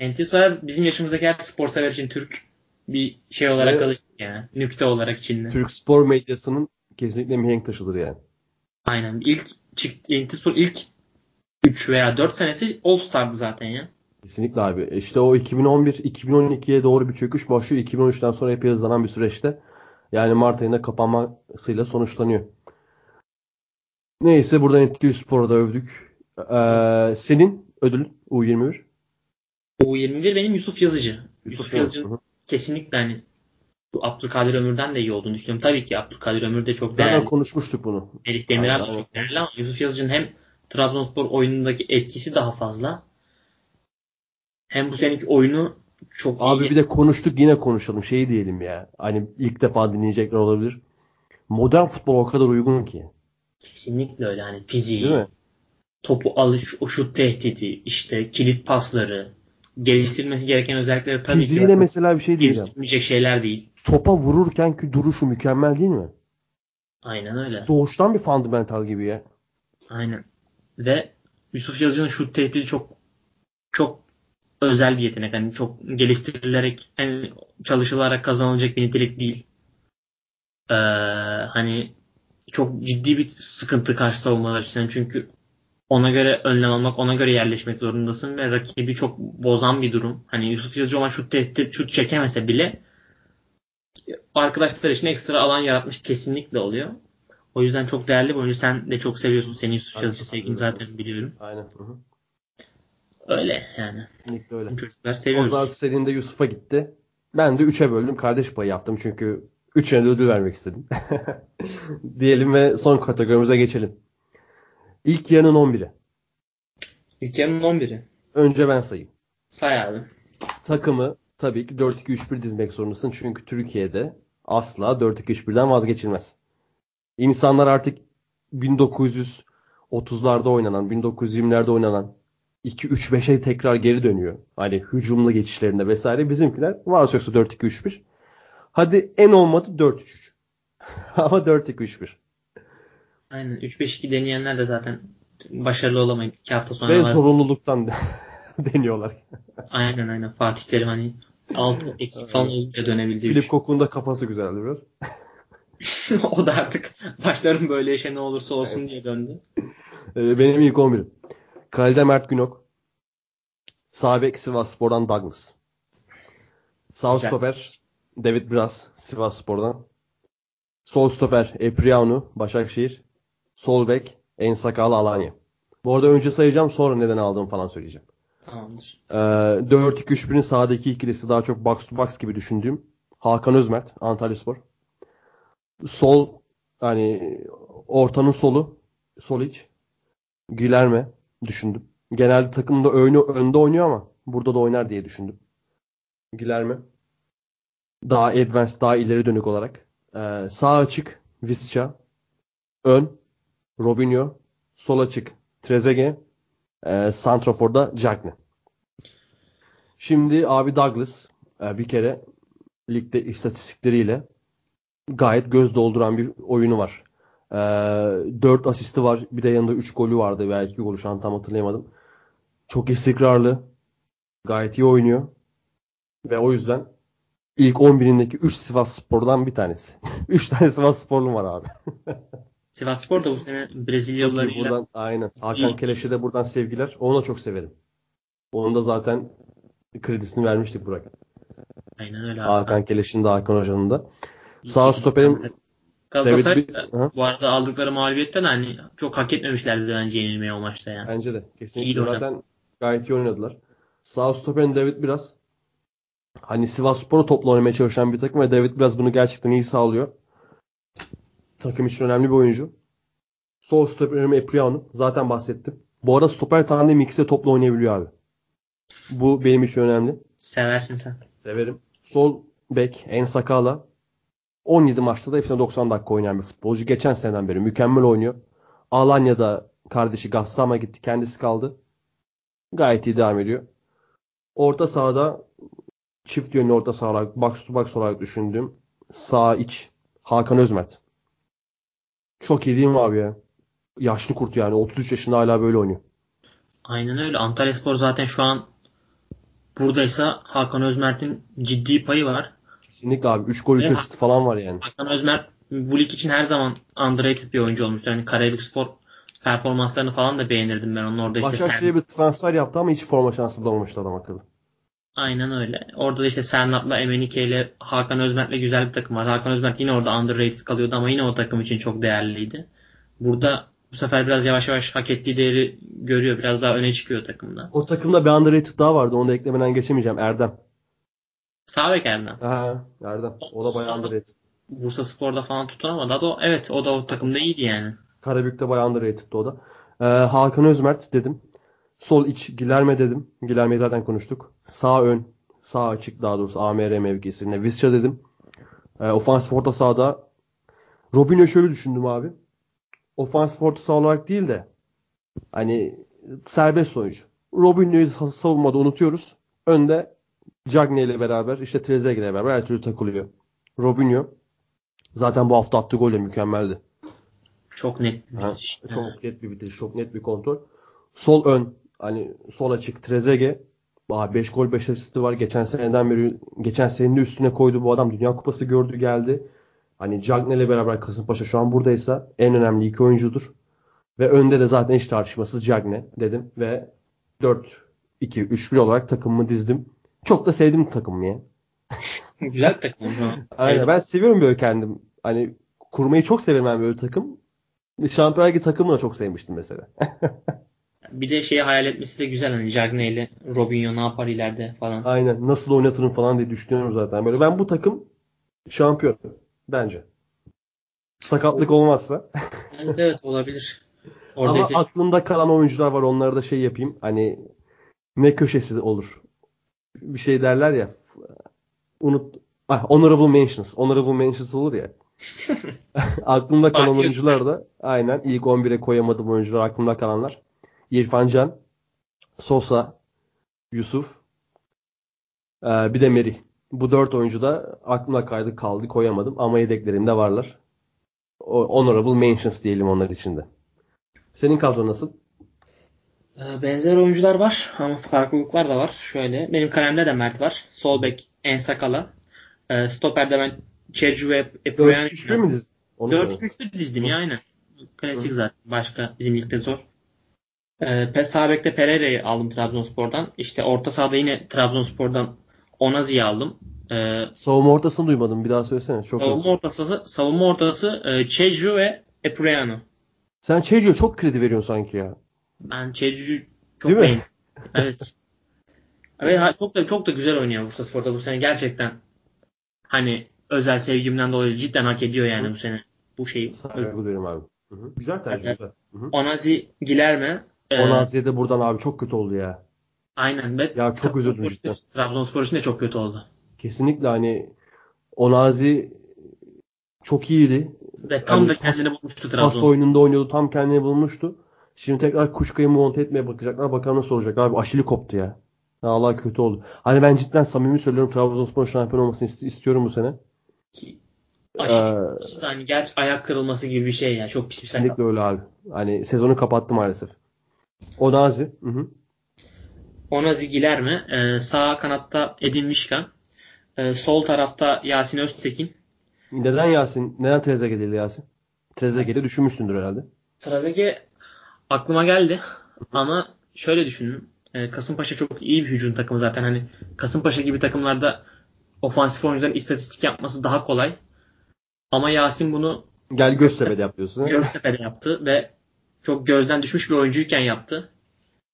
NTV Spor bizim yaşımızdaki her spor sever için Türk bir şey olarak Evet. alır yani. Nükte olarak içinde. Türk spor medyasının kesinlikle mihenk taşıdır yani. Aynen. İlk çıktı ilk 3 veya 4 senesi All Star'dı zaten ya. Kesinlikle abi. İşte o 2011-2012'ye doğru bir çöküş başlıyor. 2013'ten sonra epey hızlanan bir süreçte. Yani Mart ayında kapanmasıyla sonuçlanıyor. Neyse burada NTV Spor'u da övdük. Ee, senin ödülün U21? U21 benim Yusuf Yazıcı. Yusuf, Yazıcı. Hı hı. kesinlikle hani bu Abdülkadir Ömür'den de iyi olduğunu düşünüyorum. Tabii ki Abdülkadir Ömür de çok Zaten değerli. konuşmuştuk bunu. Melih Demiral Aynen. çok değerli ama Yusuf Yazıcı'nın hem Trabzonspor oyunundaki etkisi daha fazla hem bu seneki oyunu çok Abi iyi. bir de konuştuk yine konuşalım. Şey diyelim ya. Hani ilk defa dinleyecekler olabilir. Modern futbol o kadar uygun ki. Kesinlikle öyle. Hani fiziği, Değil mi? topu alış, o şut tehdidi, işte kilit pasları, geliştirilmesi gereken özellikleri tabii Fiziğine ki mesela bir şey diyeceğim. geliştirilmeyecek şeyler değil. Topa vururken ki duruşu mükemmel değil mi? Aynen öyle. Doğuştan bir fundamental gibi ya. Aynen. Ve Yusuf Yazıcı'nın şut tehdidi çok çok özel bir yetenek. Hani çok geliştirilerek yani çalışılarak kazanılacak bir nitelik değil. Ee, hani çok ciddi bir sıkıntı karşı savunmalar için. Çünkü ona göre önlem almak, ona göre yerleşmek zorundasın ve rakibi çok bozan bir durum. Hani Yusuf Yazıcı olan şut tehdit, şut çekemese bile arkadaşlar için ekstra alan yaratmış kesinlikle oluyor. O yüzden çok değerli bir oyuncu. Sen de çok seviyorsun. Senin Yusuf Yazıcı sevgini zaten biliyorum. Aynen. Hı hı. Öyle yani. Kesinlikle öyle. Çocuklar O seviyoruz. zaman senin de Yusuf'a gitti. Ben de 3'e böldüm. Kardeş payı yaptım çünkü 3'üne de ödül vermek istedim. Diyelim ve son kategorimize geçelim. İlk yarının 11'i. İlk yarının 11'i. Önce ben sayayım. Say abi. Takımı tabii ki 4-2-3-1 dizmek zorundasın. Çünkü Türkiye'de asla 4-2-3-1'den vazgeçilmez. İnsanlar artık 1930'larda oynanan, 1920'lerde oynanan 2-3-5'e tekrar geri dönüyor. Hani hücumlu geçişlerinde vesaire. Bizimkiler var yoksa 4-2-3-1. Hadi en olmadı 4-3-3. Ama 4-2-3-1. Aynen 3-5-2 deneyenler de zaten başarılı olamayıp 2 hafta sonra Ve vaz- zorunluluktan deniyorlar. Aynen aynen Fatih Terim hani 6 eksik falan olunca dönebildi. Filip. Kokun da kafası güzeldi biraz. o da artık başlarım böyle işe ne olursa olsun diye döndü. Ee, benim ilk 11'im. Kalede Mert Günok. Sağ bek Sivas Spor'dan Douglas. Sağ stoper David Braz Sivas Spor'dan. Sol stoper Epriano Başakşehir. Sol bek Ensakal Alanya. Bu arada önce sayacağım sonra neden aldığımı falan söyleyeceğim. Tamamdır. Ee, 4-2-3-1'in sağdaki ikilisi daha çok box to box gibi düşündüğüm Hakan Özmert Antalyaspor. Sol hani ortanın solu sol iç Gülerme düşündüm. Genelde takımda önü, önde oynuyor ama burada da oynar diye düşündüm. Gülerme. Daha advanced, daha ileri dönük olarak. Ee, sağ açık Visca. Ön Robinho. Sol açık Trezeguet. Ee, Santrafor'da Cagney. Şimdi abi Douglas e, bir kere ligde istatistikleriyle gayet göz dolduran bir oyunu var. E, 4 asisti var. Bir de yanında 3 golü vardı. Belki 2 golü şu an tam hatırlayamadım. Çok istikrarlı. Gayet iyi oynuyor. Ve o yüzden ilk 11'indeki 3 Sivas Spor'dan bir tanesi. 3 tane Sivas Sporlu var abi. Sivasspor da bu sene Brezilyalılarıyla Buradan aynen. Hakan Keleş'e de buradan sevgiler. Onu da çok severim. Onun da zaten kredisini vermiştik Burak. aynen öyle abi. Hakan Keleş'in de Hakan Hoca'nın da. Sağ stoperim Galatasaray bu arada aldıkları mağlubiyetten hani çok hak etmemişlerdi bence yenilmeyi o maçta yani. Bence de. İyi Kesinlikle oynadı. zaten gayet iyi oynadılar. Sağ stoperin David biraz hani Sivasspor'u topla oynamaya çalışan bir takım ve David biraz bunu gerçekten iyi sağlıyor. Takım için önemli bir oyuncu. Sol stoperim Epriano. Zaten bahsettim. Bu arada stoper tandem ikisi de topla oynayabiliyor abi. Bu benim için önemli. Seversin sen. Severim. Sol bek En Sakala 17 maçta da hepsine 90 dakika oynayan bir futbolcu. Geçen seneden beri mükemmel oynuyor. Alanya'da kardeşi Gassama gitti. Kendisi kaldı. Gayet iyi devam ediyor. Orta sahada çift yönlü orta saha olarak box to box olarak düşündüğüm sağ iç Hakan Özmert. Çok iyi değil mi abi ya? Yaşlı kurt yani. 33 yaşında hala böyle oynuyor. Aynen öyle. Antalyaspor zaten şu an buradaysa Hakan Özmert'in ciddi payı var. Kesinlikle abi. 3 gol 3 Evet. asist falan var yani. Hakan Özmert bu lig için her zaman underrated bir oyuncu olmuştu. Yani Karabük Spor performanslarını falan da beğenirdim ben onun orada işte Başakşehir'e bir transfer yaptı ama hiç forma şansı bulamamıştı adam akıllı. Aynen öyle. Orada da işte Sernat'la Emenike ile Hakan Özmert'le güzel bir takım var. Hakan Özmert yine orada underrated kalıyordu ama yine o takım için çok değerliydi. Burada bu sefer biraz yavaş yavaş hak ettiği değeri görüyor. Biraz daha öne çıkıyor takımda. O takımda bir underrated daha vardı. Onu da eklemeden geçemeyeceğim. Erdem. Sağ bek Erdem. Ha, Erdem. O da bayağı underrated. Bursa Spor'da falan tutunamadı. Ama o, evet o da o takımda iyiydi yani. Karabük'te bayağı underrated'dı o da. Ee, Hakan Özmert dedim. Sol iç Gilerme dedim. Gilerme'yi zaten konuştuk. Sağ ön. Sağ açık daha doğrusu AMR mevkisinde. Visca dedim. Ee, ofansif orta sahada Robinho şöyle düşündüm abi. Ofansif orta saha olarak değil de hani serbest oyuncu. Robinho'yu sa- savunmada unutuyoruz. Önde Cagney ile beraber işte Trezeguet ile beraber her türlü takılıyor. Robinho zaten bu hafta attığı golle mükemmeldi. Çok net bir Ha, bitiş. çok net bir bitiriş, çok net bir kontrol. Sol ön, hani sol açık Trezeguet. 5 gol 5 asisti var. Geçen seneden beri, geçen senenin üstüne koydu bu adam. Dünya Kupası gördü geldi. Hani Cagney ile beraber Kasımpaşa şu an buradaysa en önemli iki oyuncudur. Ve önde de zaten hiç tartışmasız Cagney dedim. Ve 4-2-3-1 olarak takımımı dizdim. Çok da sevdim takımımı ya. Güzel takım. Aynen. Evet. Ben seviyorum böyle kendim. Hani kurmayı çok severim ben böyle takım. Şampiyonlar Ligi takımını da çok sevmiştim mesela. Bir de şeyi hayal etmesi de güzel hani Cagney ile Robinho ne yapar ileride falan. Aynen. Nasıl oynatırım falan diye düşünüyorum zaten. Böyle ben bu takım şampiyon bence. Sakatlık olmazsa. Evet, evet olabilir. Ama Oradaki aklımda kalan oyuncular var. Onları da şey yapayım. Hani ne köşesi olur. Bir şey derler ya. Unut. Ah, honorable mentions. Honorable mentions olur ya. aklımda kalan oyuncular da aynen ilk 11'e koyamadığım oyuncular aklımda kalanlar. İrfan Can, Sosa, Yusuf, ee, bir de Merih. Bu dört oyuncu da aklımda kaydı kaldı koyamadım ama yedeklerimde varlar. O- Honorable mentions diyelim onlar içinde. Senin kadro nasıl? Ee, benzer oyuncular var ama farklılıklar da var. Şöyle benim kalemde de Mert var. Sol bek Ensakala. Ee, stoper'de ben Çercu ve Eproyan 4-3-1 mi dizdin? Onu söyle. 4-3'lü dizdim ya aynen. Klasik zaten. Başka bizim ligde zor. Ee, Pe- sağ bekte Pereira'yı aldım Trabzonspor'dan. İşte orta sahada yine Trabzonspor'dan Onazi'yi aldım. Ee, Savunma ortasını duymadım. Bir daha söylesene. Çok savunma ortası, savunma ortası e, Çercu ve Eproyano. Sen Çeco'ya çok kredi veriyorsun sanki ya. Ben Çercu'yu çok Değil mi? beğendim. Evet. Ve çok da çok da güzel oynuyor Bursaspor'da bu sene gerçekten. Hani özel sevgimden dolayı cidden hak ediyor yani bu sene bu şeyi. Saygı duyuyorum abi. Hı hı. Güzel tercih Evet. güzel. Hı hı. Onazi Gilerme. E, Onazi'ye de buradan abi çok kötü oldu ya. aynen. Ve Ya çok üzüldüm cidden. Trabzonspor için de çok kötü oldu. Kesinlikle hani Onazi çok iyiydi. Ve tam Yani da pas- kendini bulmuştu Pas Trabzonspor. oyununda oynuyordu. Tam kendini bulmuştu. Şimdi tekrar Kuşka'yı monte etmeye bakacaklar. Bakalım nasıl olacak. Abi aşili koptu ya. Ya Allah kötü oldu. Hani ben cidden samimi söylüyorum Trabzonspor şampiyon olmasını ist- istiyorum bu sene. Ki Aşırı Ee, hani ger ayak kırılması gibi bir şey ya. Çok pis bir sakat. Kesinlikle öyle abi. Hani sezonu kapattı maalesef. Onazi. Hı hı. Onazi Gilerme. E, sağ kanatta Edin Mişkan. E, sol tarafta Yasin Öztekin. Neden Yasin? Neden Trezeguet değil Yasin? Trezeguet'i düşünmüşsündür herhalde. Trezeguet aklıma geldi ama şöyle düşündüm. E, Kasımpaşa çok iyi bir hücum takımı zaten. Hani Kasımpaşa gibi takımlarda ofansif oyuncuların istatistik yapması daha kolay. Ama Yasin bunu Gel Göztepe'de yap diyorsun. ha? Göztepe'de yaptı ve çok gözden düşmüş bir oyuncuyken yaptı.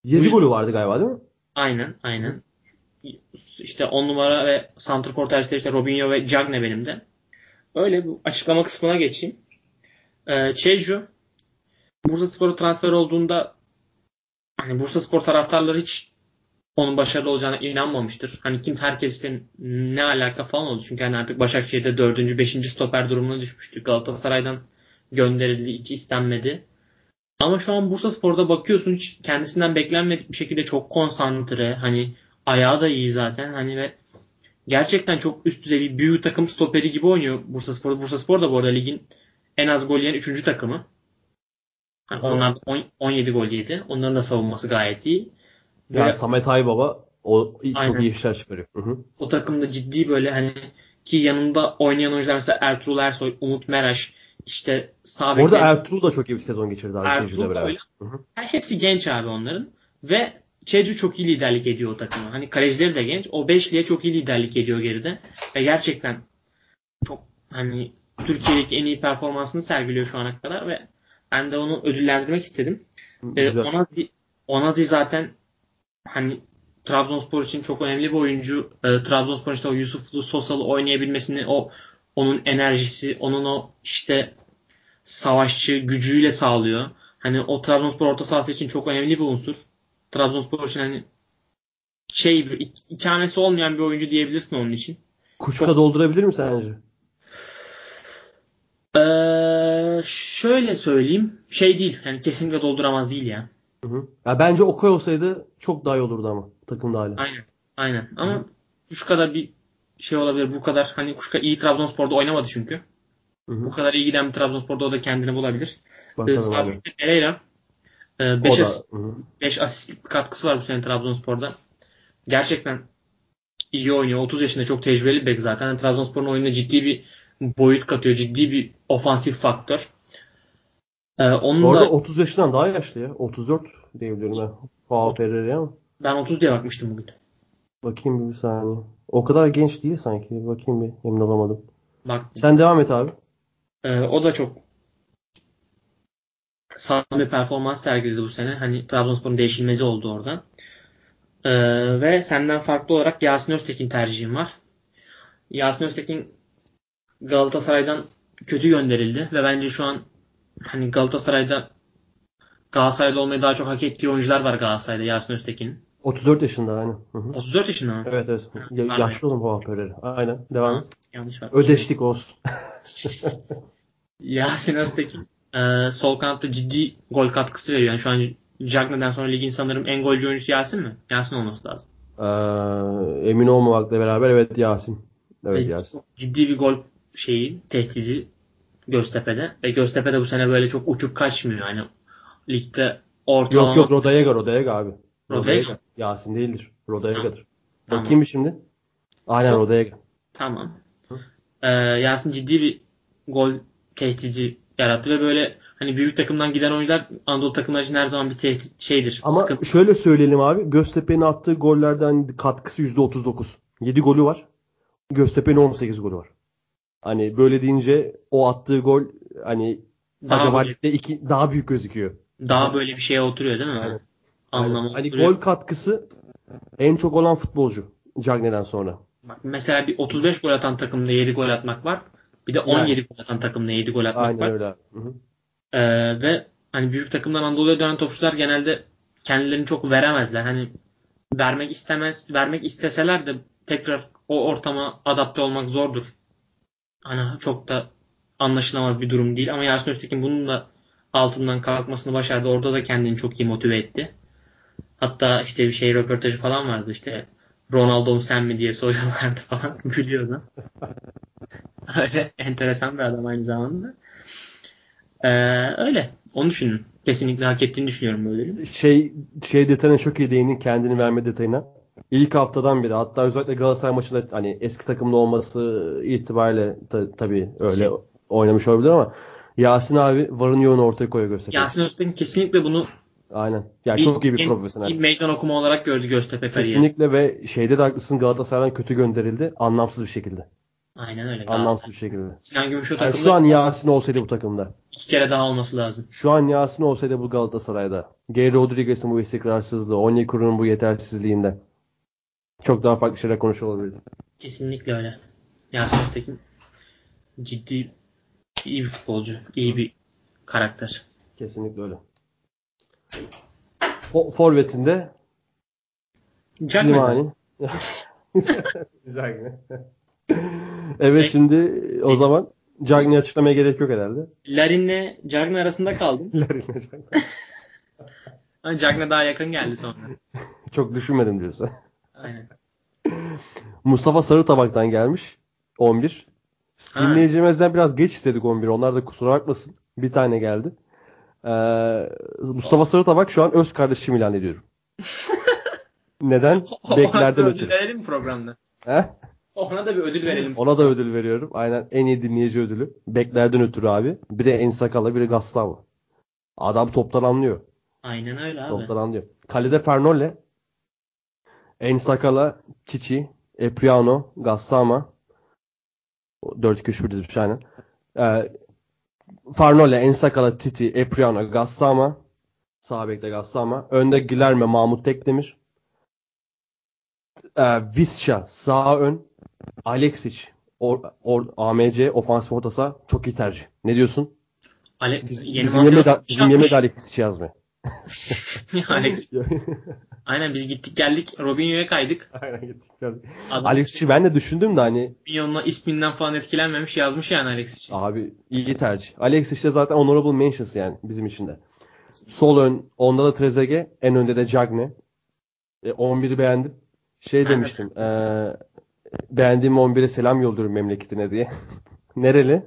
7 golü vardı galiba değil mi? Aynen, aynen. İşte 10 numara ve santrfor tercihleri işte Robinho ve Cagne benim de. Öyle bu açıklama kısmına geçeyim. Ee, Çeju Bursaspor'a transfer olduğunda hani Bursaspor taraftarları hiç onun başarılı olacağına inanmamıştır. Hani kim herkesle ne alaka falan oldu. Çünkü hani artık Başakşehir'de 4. 5. stoper durumuna düşmüştü. Galatasaray'dan gönderildi, hiç istenmedi. Ama şu an Bursaspor'da bakıyorsun hiç kendisinden beklenmedik bir şekilde çok konsantre. Hani ayağı da iyi zaten. Hani ve gerçekten çok üst düzey bir büyük takım stoperi gibi oynuyor Bursaspor'da. Bursaspor da bu arada ligin en az gol yiyen 3. takımı. Hani onlar da on- 17 gol yedi. Onların da savunması gayet iyi. Ve Ya Samet Aybaba o çok Aynen. iyi işler çıkarıyor. Hı hı. o takımda ciddi böyle hani ki yanında oynayan oyuncular mesela Ertuğrul Ersoy, Umut Meraş, işte sağ Orada Ertuğrul da çok iyi bir sezon geçirdi abi Ertuğrul beraber. öyle. Ha, hepsi genç abi onların. Ve Çeju çok iyi liderlik ediyor o takımı. Hani kalecileri de genç. O beşliye çok iyi liderlik ediyor geride. Ve gerçekten çok hani Türkiye'deki en iyi performansını sergiliyor şu ana kadar ve ben de onu ödüllendirmek istedim. Ee. Onazi, Onazi zaten hani Trabzonspor için çok önemli bir oyuncu. Ee, Trabzonspor işte o Yusuflu, Sosalı oynayabilmesini, o onun enerjisi, onun o işte savaşçı gücüyle sağlıyor. Hani o Trabzonspor orta sahası için çok önemli bir unsur. Trabzonspor için hani şey bir ik- ikamesi olmayan bir oyuncu diyebilirsin onun için. Kuşka çok- doldurabilir mi sence? Ee, şöyle söyleyeyim. Şey değil. Yani kesinlikle dolduramaz değil ya. Hı hı. Ya bence Okay olsaydı çok daha iyi olurdu ama takımda hala. Aynen. Aynen. Ama Kuşka da bir şey olabilir. Bu kadar hani Kuşka iyi Trabzonspor'da oynamadı çünkü. Hı hı. Bu kadar iyi giden bir Trabzonspor'da o da kendini bulabilir. Ee. Sabri Pereira O 5 da asist, hı hı. 5 asistlik bir katkısı var bu sene Trabzonspor'da. Gerçekten iyi oynuyor. 30 yaşında çok tecrübeli bir bek zaten. Yani Trabzonspor'un oyununa ciddi bir boyut katıyor. Ciddi bir ofansif faktör. Ee, onun Bu arada da 30 yaşından daha yaşlı ya. 34 diyebiliyorum ben. Ama. ben 30 diye bakmıştım bugün. Bakayım bir, saniye. O kadar genç değil sanki. Bakayım bir. Emin olamadım. Bak Sen devam et abi. Ee, o da çok sağlam bir performans sergiledi bu sene. Hani Trabzonspor'un değişilmezi oldu orada. Ee, ve senden farklı olarak Yasin Öztekin tercihim var. Yasin Öztekin Galatasaray'dan kötü gönderildi ve bence şu an hani Galatasaray'da Galatasaray'da olmayı daha çok hak ettiği oyuncular var Galatasaray'da Yasin Öztekin'in. 34 yaşında aynen. Hı hı. 34 yaşında mı? Evet evet. Ya, pardon. yaşlı oğlum bu hoparlörleri. Aynen. Devam. Et. yanlış var. Ödeşlik olsun. Yasin Öztekin e, sol kanatta ciddi gol katkısı veriyor. Yani şu an Cagney'den sonra ligin sanırım en golcü oyuncusu Yasin mi? Yasin olması lazım. Ee, emin olmamakla beraber evet Yasin. Evet Ve Yasin. ciddi bir gol şeyi, tehdidi Göztepe'de. Ve Göztepe'de bu sene böyle çok uçup kaçmıyor. Hani ligde ortalama... Yok yok Rodayega Rodayega abi. Rodayega. Yasin değildir. Rodayega'dır. Tamam. Bakayım bir şimdi. Aynen Rodayega. Tamam. Ee, Yasin ciddi bir gol tehdidi yarattı ve böyle hani büyük takımdan giden oyuncular Anadolu takımları için her zaman bir tehdit şeydir. Ama sıkıntı. şöyle söyleyelim abi. Göztepe'nin attığı gollerden katkısı %39. 7 golü var. Göztepe'nin 18 golü var. Hani böyle deyince o attığı gol hani Daha acaba böyle- iki, daha büyük gözüküyor. Daha böyle bir şeye oturuyor değil mi? Aynen. Anlamı Hani oturuyor. gol katkısı en çok olan futbolcu Cagney'den sonra. Bak mesela bir 35 gol atan takımda 7 gol atmak var. Bir de 17 gol atan takımda 7 gol atmak Aynen var. öyle abi. Hı hı. Ee, ve hani büyük takımdan Anadolu'ya dönen topçular genelde kendilerini çok veremezler. Hani vermek istemez, vermek isteseler de tekrar o ortama adapte olmak zordur. Hani çok da anlaşılamaz bir durum değil ama Yasin Öztekin bunun da altından kalkmasını başardı. Orada da kendini çok iyi motive etti. Hatta işte bir şey röportajı falan vardı işte Ronaldo mu sen mi diye soruyorlardı falan. Gülüyordu. Öyle enteresan bir adam aynı zamanda. Ee, öyle. Onu düşünün. Kesinlikle hak ettiğini düşünüyorum böyle. Şey şey detayına çok iyi değindin kendini verme detayına. İlk haftadan beri hatta özellikle Galatasaray maçında hani eski takımda olması itibariyle ta, tabii öyle oynamış olabilir ama Yasin abi varın yoğunu ortaya koyuyor gösteriyor. Yasin Öztekin kesinlikle bunu Aynen. Yani bir- çok iyi bir profesyonel. bir meydan okuma olarak gördü Göztepe kariyeri. Kesinlikle ve şeyde de haklısın Galatasaray'dan kötü gönderildi. Anlamsız bir şekilde. Aynen öyle. Anlamsız bir şekilde. Sinan Gümüş o Yani takımda şu an Yasin olsaydı bu takımda. iki kere daha olması lazım. Şu an Yasin olsaydı bu Galatasaray'da. Gary Rodriguez'in bu istikrarsızlığı, Onyekuru'nun bu yetersizliğinde. Çok daha farklı şeyler konuşuyor olabilirdi. Kesinlikle öyle. Yasin Öztekin ciddi iyi bir futbolcu. iyi bir karakter. Kesinlikle öyle. O forvetinde. Slimani. Cagney. evet şimdi o zaman Cagney açıklamaya gerek yok herhalde. Larin'le Cagney arasında kaldım. Larin'le Cagney. Ama Cagney daha yakın geldi sonra. Çok düşünmedim diyorsun. Aynen. Mustafa Sarıtabak'tan gelmiş. 11. Ha. Dinleyicimizden biraz geç istedik 11. Onlar da kusura bakmasın. Bir tane geldi. Ee, Mustafa Sarıtabak şu an öz kardeşim ilan ediyorum. Neden? Beklerden ötürü. verelim mi programda? He? Ona da bir ödül verelim. Ona da ödül veriyorum. Aynen en iyi dinleyici ödülü. Beklerden ötürü abi. Biri En Sakala, biri Gastavo. Adam toptan anlıyor. Aynen öyle abi. Toptan anlıyor. Kalede Fernole, En Sakala, Cici, Epriano, Gassama. 4-2-3-1 dizmiş aynen. Ee, Farnole, En Sakala, Titi, Epriano, Gassama. Sağ bekte Gassama. Önde Gilerme, Mahmut Tekdemir. Ee, Visca sağ ön. Alexic or, or, AMC ofansif orta saha çok iyi tercih. Ne diyorsun? Ale Biz, yeni bizim yeme de, antrenör bizim yeme de yapmış. Alexic'i yazmıyor. Alex. Aynen biz gittik geldik Robinho'ya kaydık. Aynen gittik. geldik. Adam Alexic'i ben de düşündüm de hani Robinho'nun isminden falan etkilenmemiş yazmış yani Alex için. abi iyi tercih. Alexic de zaten honorable mentions yani bizim için de. Sol ön onda da Trezeguet en önde de Cagne. E, 11'i beğendim. Şey demiştim. E, beğendiğim 11'e selam yolluyorum memleketine diye. Nereli?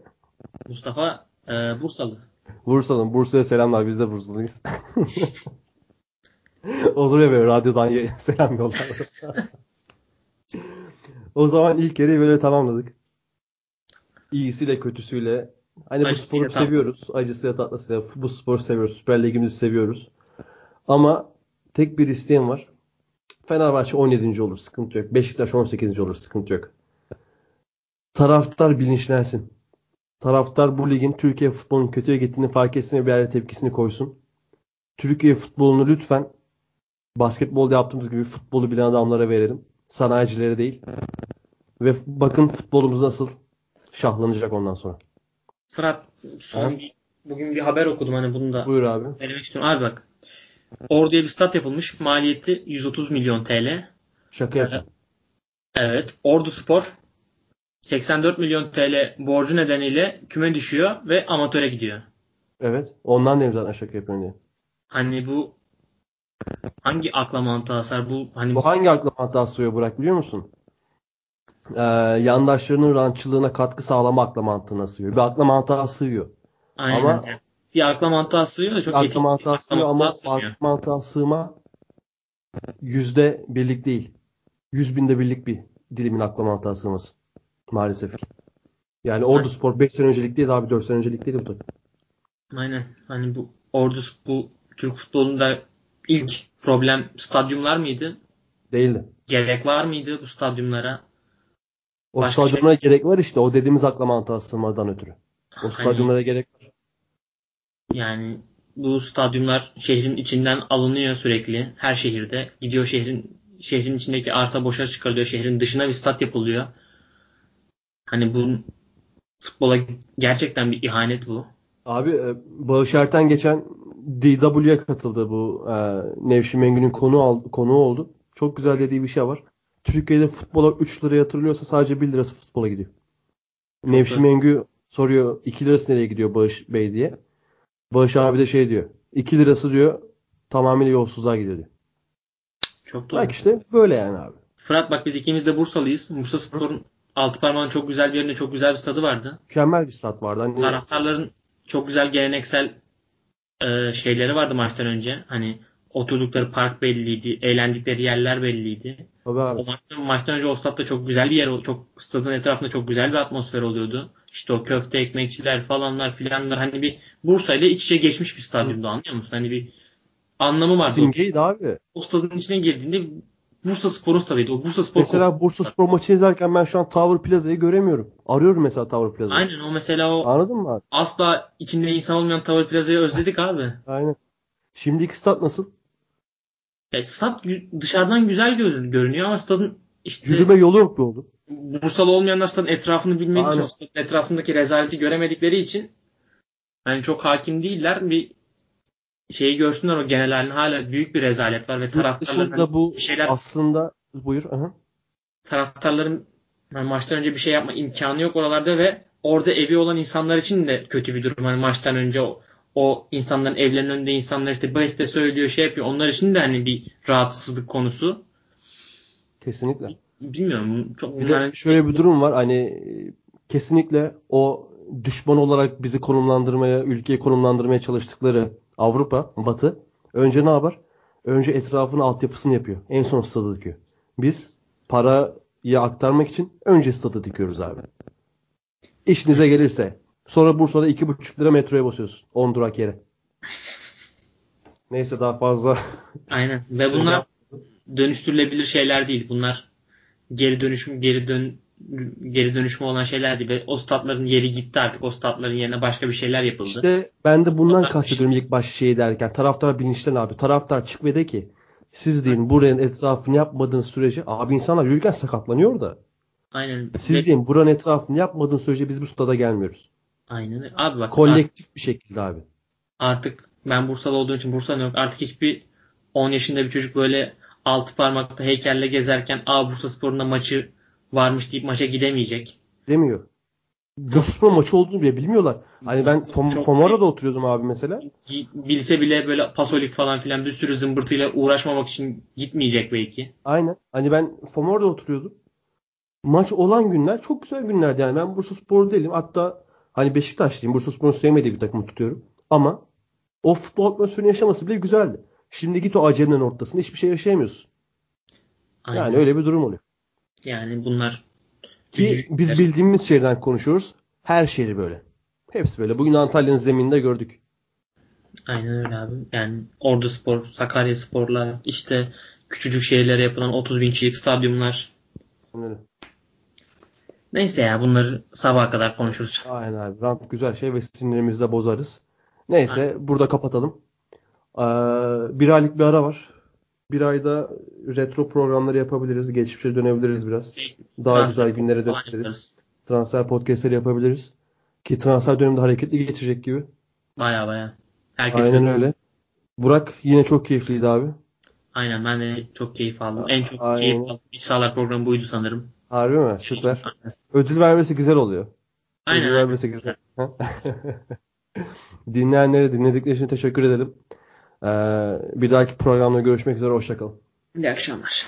Mustafa e, Bursalı. Bursa'nın. Bursa'ya selamlar. Biz de Bursalıyız. Olur ya böyle radyodan selam yollar. o zaman ilk yarıyı böyle tamamladık. İyisiyle kötüsüyle. Hani bu Acısıyla sporu tam- seviyoruz. Acısıyla tatlısıyla. Bu sporu seviyoruz. Süper Ligimizi seviyoruz. Ama tek bir isteğim var. Fenerbahçe 17. olur. Sıkıntı yok. Beşiktaş 18. olur. Sıkıntı yok. Taraftar bilinçlensin. Taraftar bu ligin Türkiye futbolunun kötüye gittiğini fark etsin ve bir yerde tepkisini koysun. Türkiye futbolunu lütfen basketbolda yaptığımız gibi futbolu bilen adamlara verelim. Sanayicilere değil. Ve bakın futbolumuz nasıl şahlanacak ondan sonra. Fırat son bir, bugün bir haber okudum hani bunu da Buyur abi. söylemek istiyorum. Abi bak Ordu'ya bir stat yapılmış. Maliyeti 130 milyon TL. Şaka yapma. Evet. Ordu Spor 84 milyon TL borcu nedeniyle küme düşüyor ve amatöre gidiyor. Evet. Ondan dedim zaten şaka yapıyorum diye. Hani bu hangi akla mantığa sar? Bu hani Bu hangi akla mantığa sığıyor Burak biliyor musun? Ee, yandaşlarının rantçılığına katkı sağlama akla mantığına sığıyor. Bir akla mantığa sığıyor. aynen. ama- bir akla mantığa sığıyor da çok Akla mantığa sığıyor ama akla mantığa sığma yüzde birlik değil. Yüz binde birlik bir dilimin akla mantığa sığması. Maalesef. Yani Ordu Spor 5 sene öncelik değil abi 4 sene öncelik değil bu takım. Aynen. Hani bu Ordu bu Türk futbolunda ilk problem stadyumlar mıydı? Değildi. Gerek var mıydı bu stadyumlara? O Başka şey- stadyumlara gerek var işte. O dediğimiz akla mantığa sığmadan ötürü. O Hani stadyumlara gerek var. yani bu stadyumlar şehrin içinden alınıyor sürekli. Her şehirde. Gidiyor şehrin şehrin içindeki arsa boşa çıkarılıyor. Şehrin dışına bir stat yapılıyor. Hani bu futbola gerçekten bir ihanet bu. Abi e, Bağış Erten geçen DW'ye katıldı bu e, Nevşin Mengü'nün konu al, konuğu oldu. Çok güzel dediği bir şey var. Türkiye'de futbola 3 lira yatırılıyorsa sadece 1 lirası futbola gidiyor. Nevşin doğru. Mengü soruyor 2 lirası nereye gidiyor Bağış Bey diye. Bağış abi de şey diyor. 2 lirası diyor tamamıyla yolsuzluğa gidiyor diyor. Çok doğru. Bak işte böyle yani abi. Fırat bak biz ikimiz de Bursalıyız. Bursa Spor'un altı parmağın çok güzel bir yerinde çok güzel bir stadı vardı. Mükemmel bir stat vardı. Hani Taraftarların çok güzel geleneksel e, şeyleri vardı maçtan önce. Hani oturdukları park belliydi, eğlendikleri yerler belliydi. tabii abi. O maçtan, maçtan önce o statta çok güzel bir yer, çok stadın etrafında çok güzel bir atmosfer oluyordu. İşte o köfte ekmekçiler falanlar filanlar hani bir Bursa ile iç içe geçmiş bir stadyumdu anlıyor musun? Hani bir anlamı vardı. Simgeydi abi. o stadın içine girdiğinde Bursa Spor'un stadıydı. O Bursa Spor Mesela Bursa Spor maçı izlerken ben şu an Tower Plaza'yı göremiyorum. Arıyorum mesela Tower Plaza'yı. Aynen o mesela o Anladın mı abi? asla içinde insan olmayan Tower Plaza'yı özledik abi. Aynen. Şimdiki stat nasıl? Ya stat dışarıdan güzel gö- görünüyor ama stadın işte Yürüme yolu yok be oğlum. Bursalı olmayanlar stadın etrafını bilmediği için, Aynen. stadın etrafındaki rezaleti göremedikleri için yani çok hakim değiller. Bir şeyi görsünler o genel halini hala büyük bir rezalet var ve taraftarların dışında bu bir şeyler aslında buyur. Aha. taraftarların yani maçtan önce bir şey yapma imkanı yok oralarda ve orada evi olan insanlar için de kötü bir durum. Hani maçtan önce o, o insanların evlerinin önünde insanlar işte beste söylüyor şey yapıyor. Onlar için de hani bir rahatsızlık konusu. Kesinlikle. Bilmiyorum. Çok Bir de şöyle bir durum var. Hani kesinlikle o düşman olarak bizi konumlandırmaya, ülkeyi konumlandırmaya çalıştıkları Avrupa, Batı önce ne yapar? Önce etrafını altyapısını yapıyor. En son stadı dikiyor. Biz parayı aktarmak için önce stadı dikiyoruz abi. İşinize gelirse. Sonra Bursa'da 2,5 lira metroya basıyorsun. 10 durak yere. Neyse daha fazla aynen ve bunlar dönüştürülebilir şeyler değil. Bunlar geri dönüşüm geri dön geri dönüşümü olan şeyler değil. Ve o statların yeri gitti artık. O statların yerine başka bir şeyler yapıldı. İşte ben de bundan kastediyorum ilk baş şey derken. Taraftar bilinçten abi. Taraftar çık ve de ki siz deyin buranın etrafını yapmadığınız sürece abi insanlar yürürken sakatlanıyor da. Aynen. Siz Ve- deyin buranın etrafını yapmadığınız sürece biz bu stada gelmiyoruz. Aynen. Abi bak Kolektif bir şekilde abi. artık ben Bursalı olduğum için Bursa'da yok. Artık hiçbir 10 yaşında bir çocuk böyle altı parmakta heykelle gezerken a Bursa Spor'un maçı varmış deyip maça gidemeyecek. Demiyor. Bursaspor maçı olduğunu bile bilmiyorlar. Hani ben Fom- Fomora'da oturuyordum abi mesela. Bilse bile böyle pasolik falan filan bir sürü zımbırtıyla uğraşmamak için gitmeyecek belki. Aynen. Hani ben Fomora'da oturuyordum. Maç olan günler çok güzel günlerdi. Yani ben Bursaspor değilim. Hatta hani Beşiktaşlıyım. Bursaspor'un sevmediği bir takımı tutuyorum. Ama o futbol atmosferini yaşaması bile güzeldi. Şimdi git o acemenin ortasında hiçbir şey yaşayamıyorsun. Aynen. Yani öyle bir durum oluyor. Yani bunlar Ki biz bildiğimiz şeyden konuşuyoruz. Her şehri böyle. Hepsi böyle. Bugün Antalya'nın zemininde gördük. Aynen öyle abi. Yani Ordu Spor, Sakarya Spor'la işte küçücük şehirlere yapılan 30 bin kişilik stadyumlar. Öyle. Neyse ya bunları sabaha kadar konuşuruz. Aynen abi. Rant güzel şey ve sinirimizi de bozarız. Neyse burada kapatalım. Ee, bir aylık bir ara var. Bir ayda retro programları yapabiliriz. Geçmişe dönebiliriz biraz. Daha Transfer güzel günlere dönebiliriz. Transfer podcastleri yapabiliriz. Ki transfer döneminde hareketli geçecek gibi. Baya baya. Herkes Aynen öyle. öyle. Burak yine çok keyifliydi abi. Aynen ben de çok keyif aldım. En çok Aynen. keyif aldığım iç sahalar programı buydu sanırım. Harbi mi? Süper. Ödül vermesi güzel oluyor. Aynen. Ödül vermesi güzel. Dinleyenlere dinledikleri için teşekkür edelim. Ee, bir dahaki programda görüşmek üzere. Hoşçakalın. İyi akşamlar.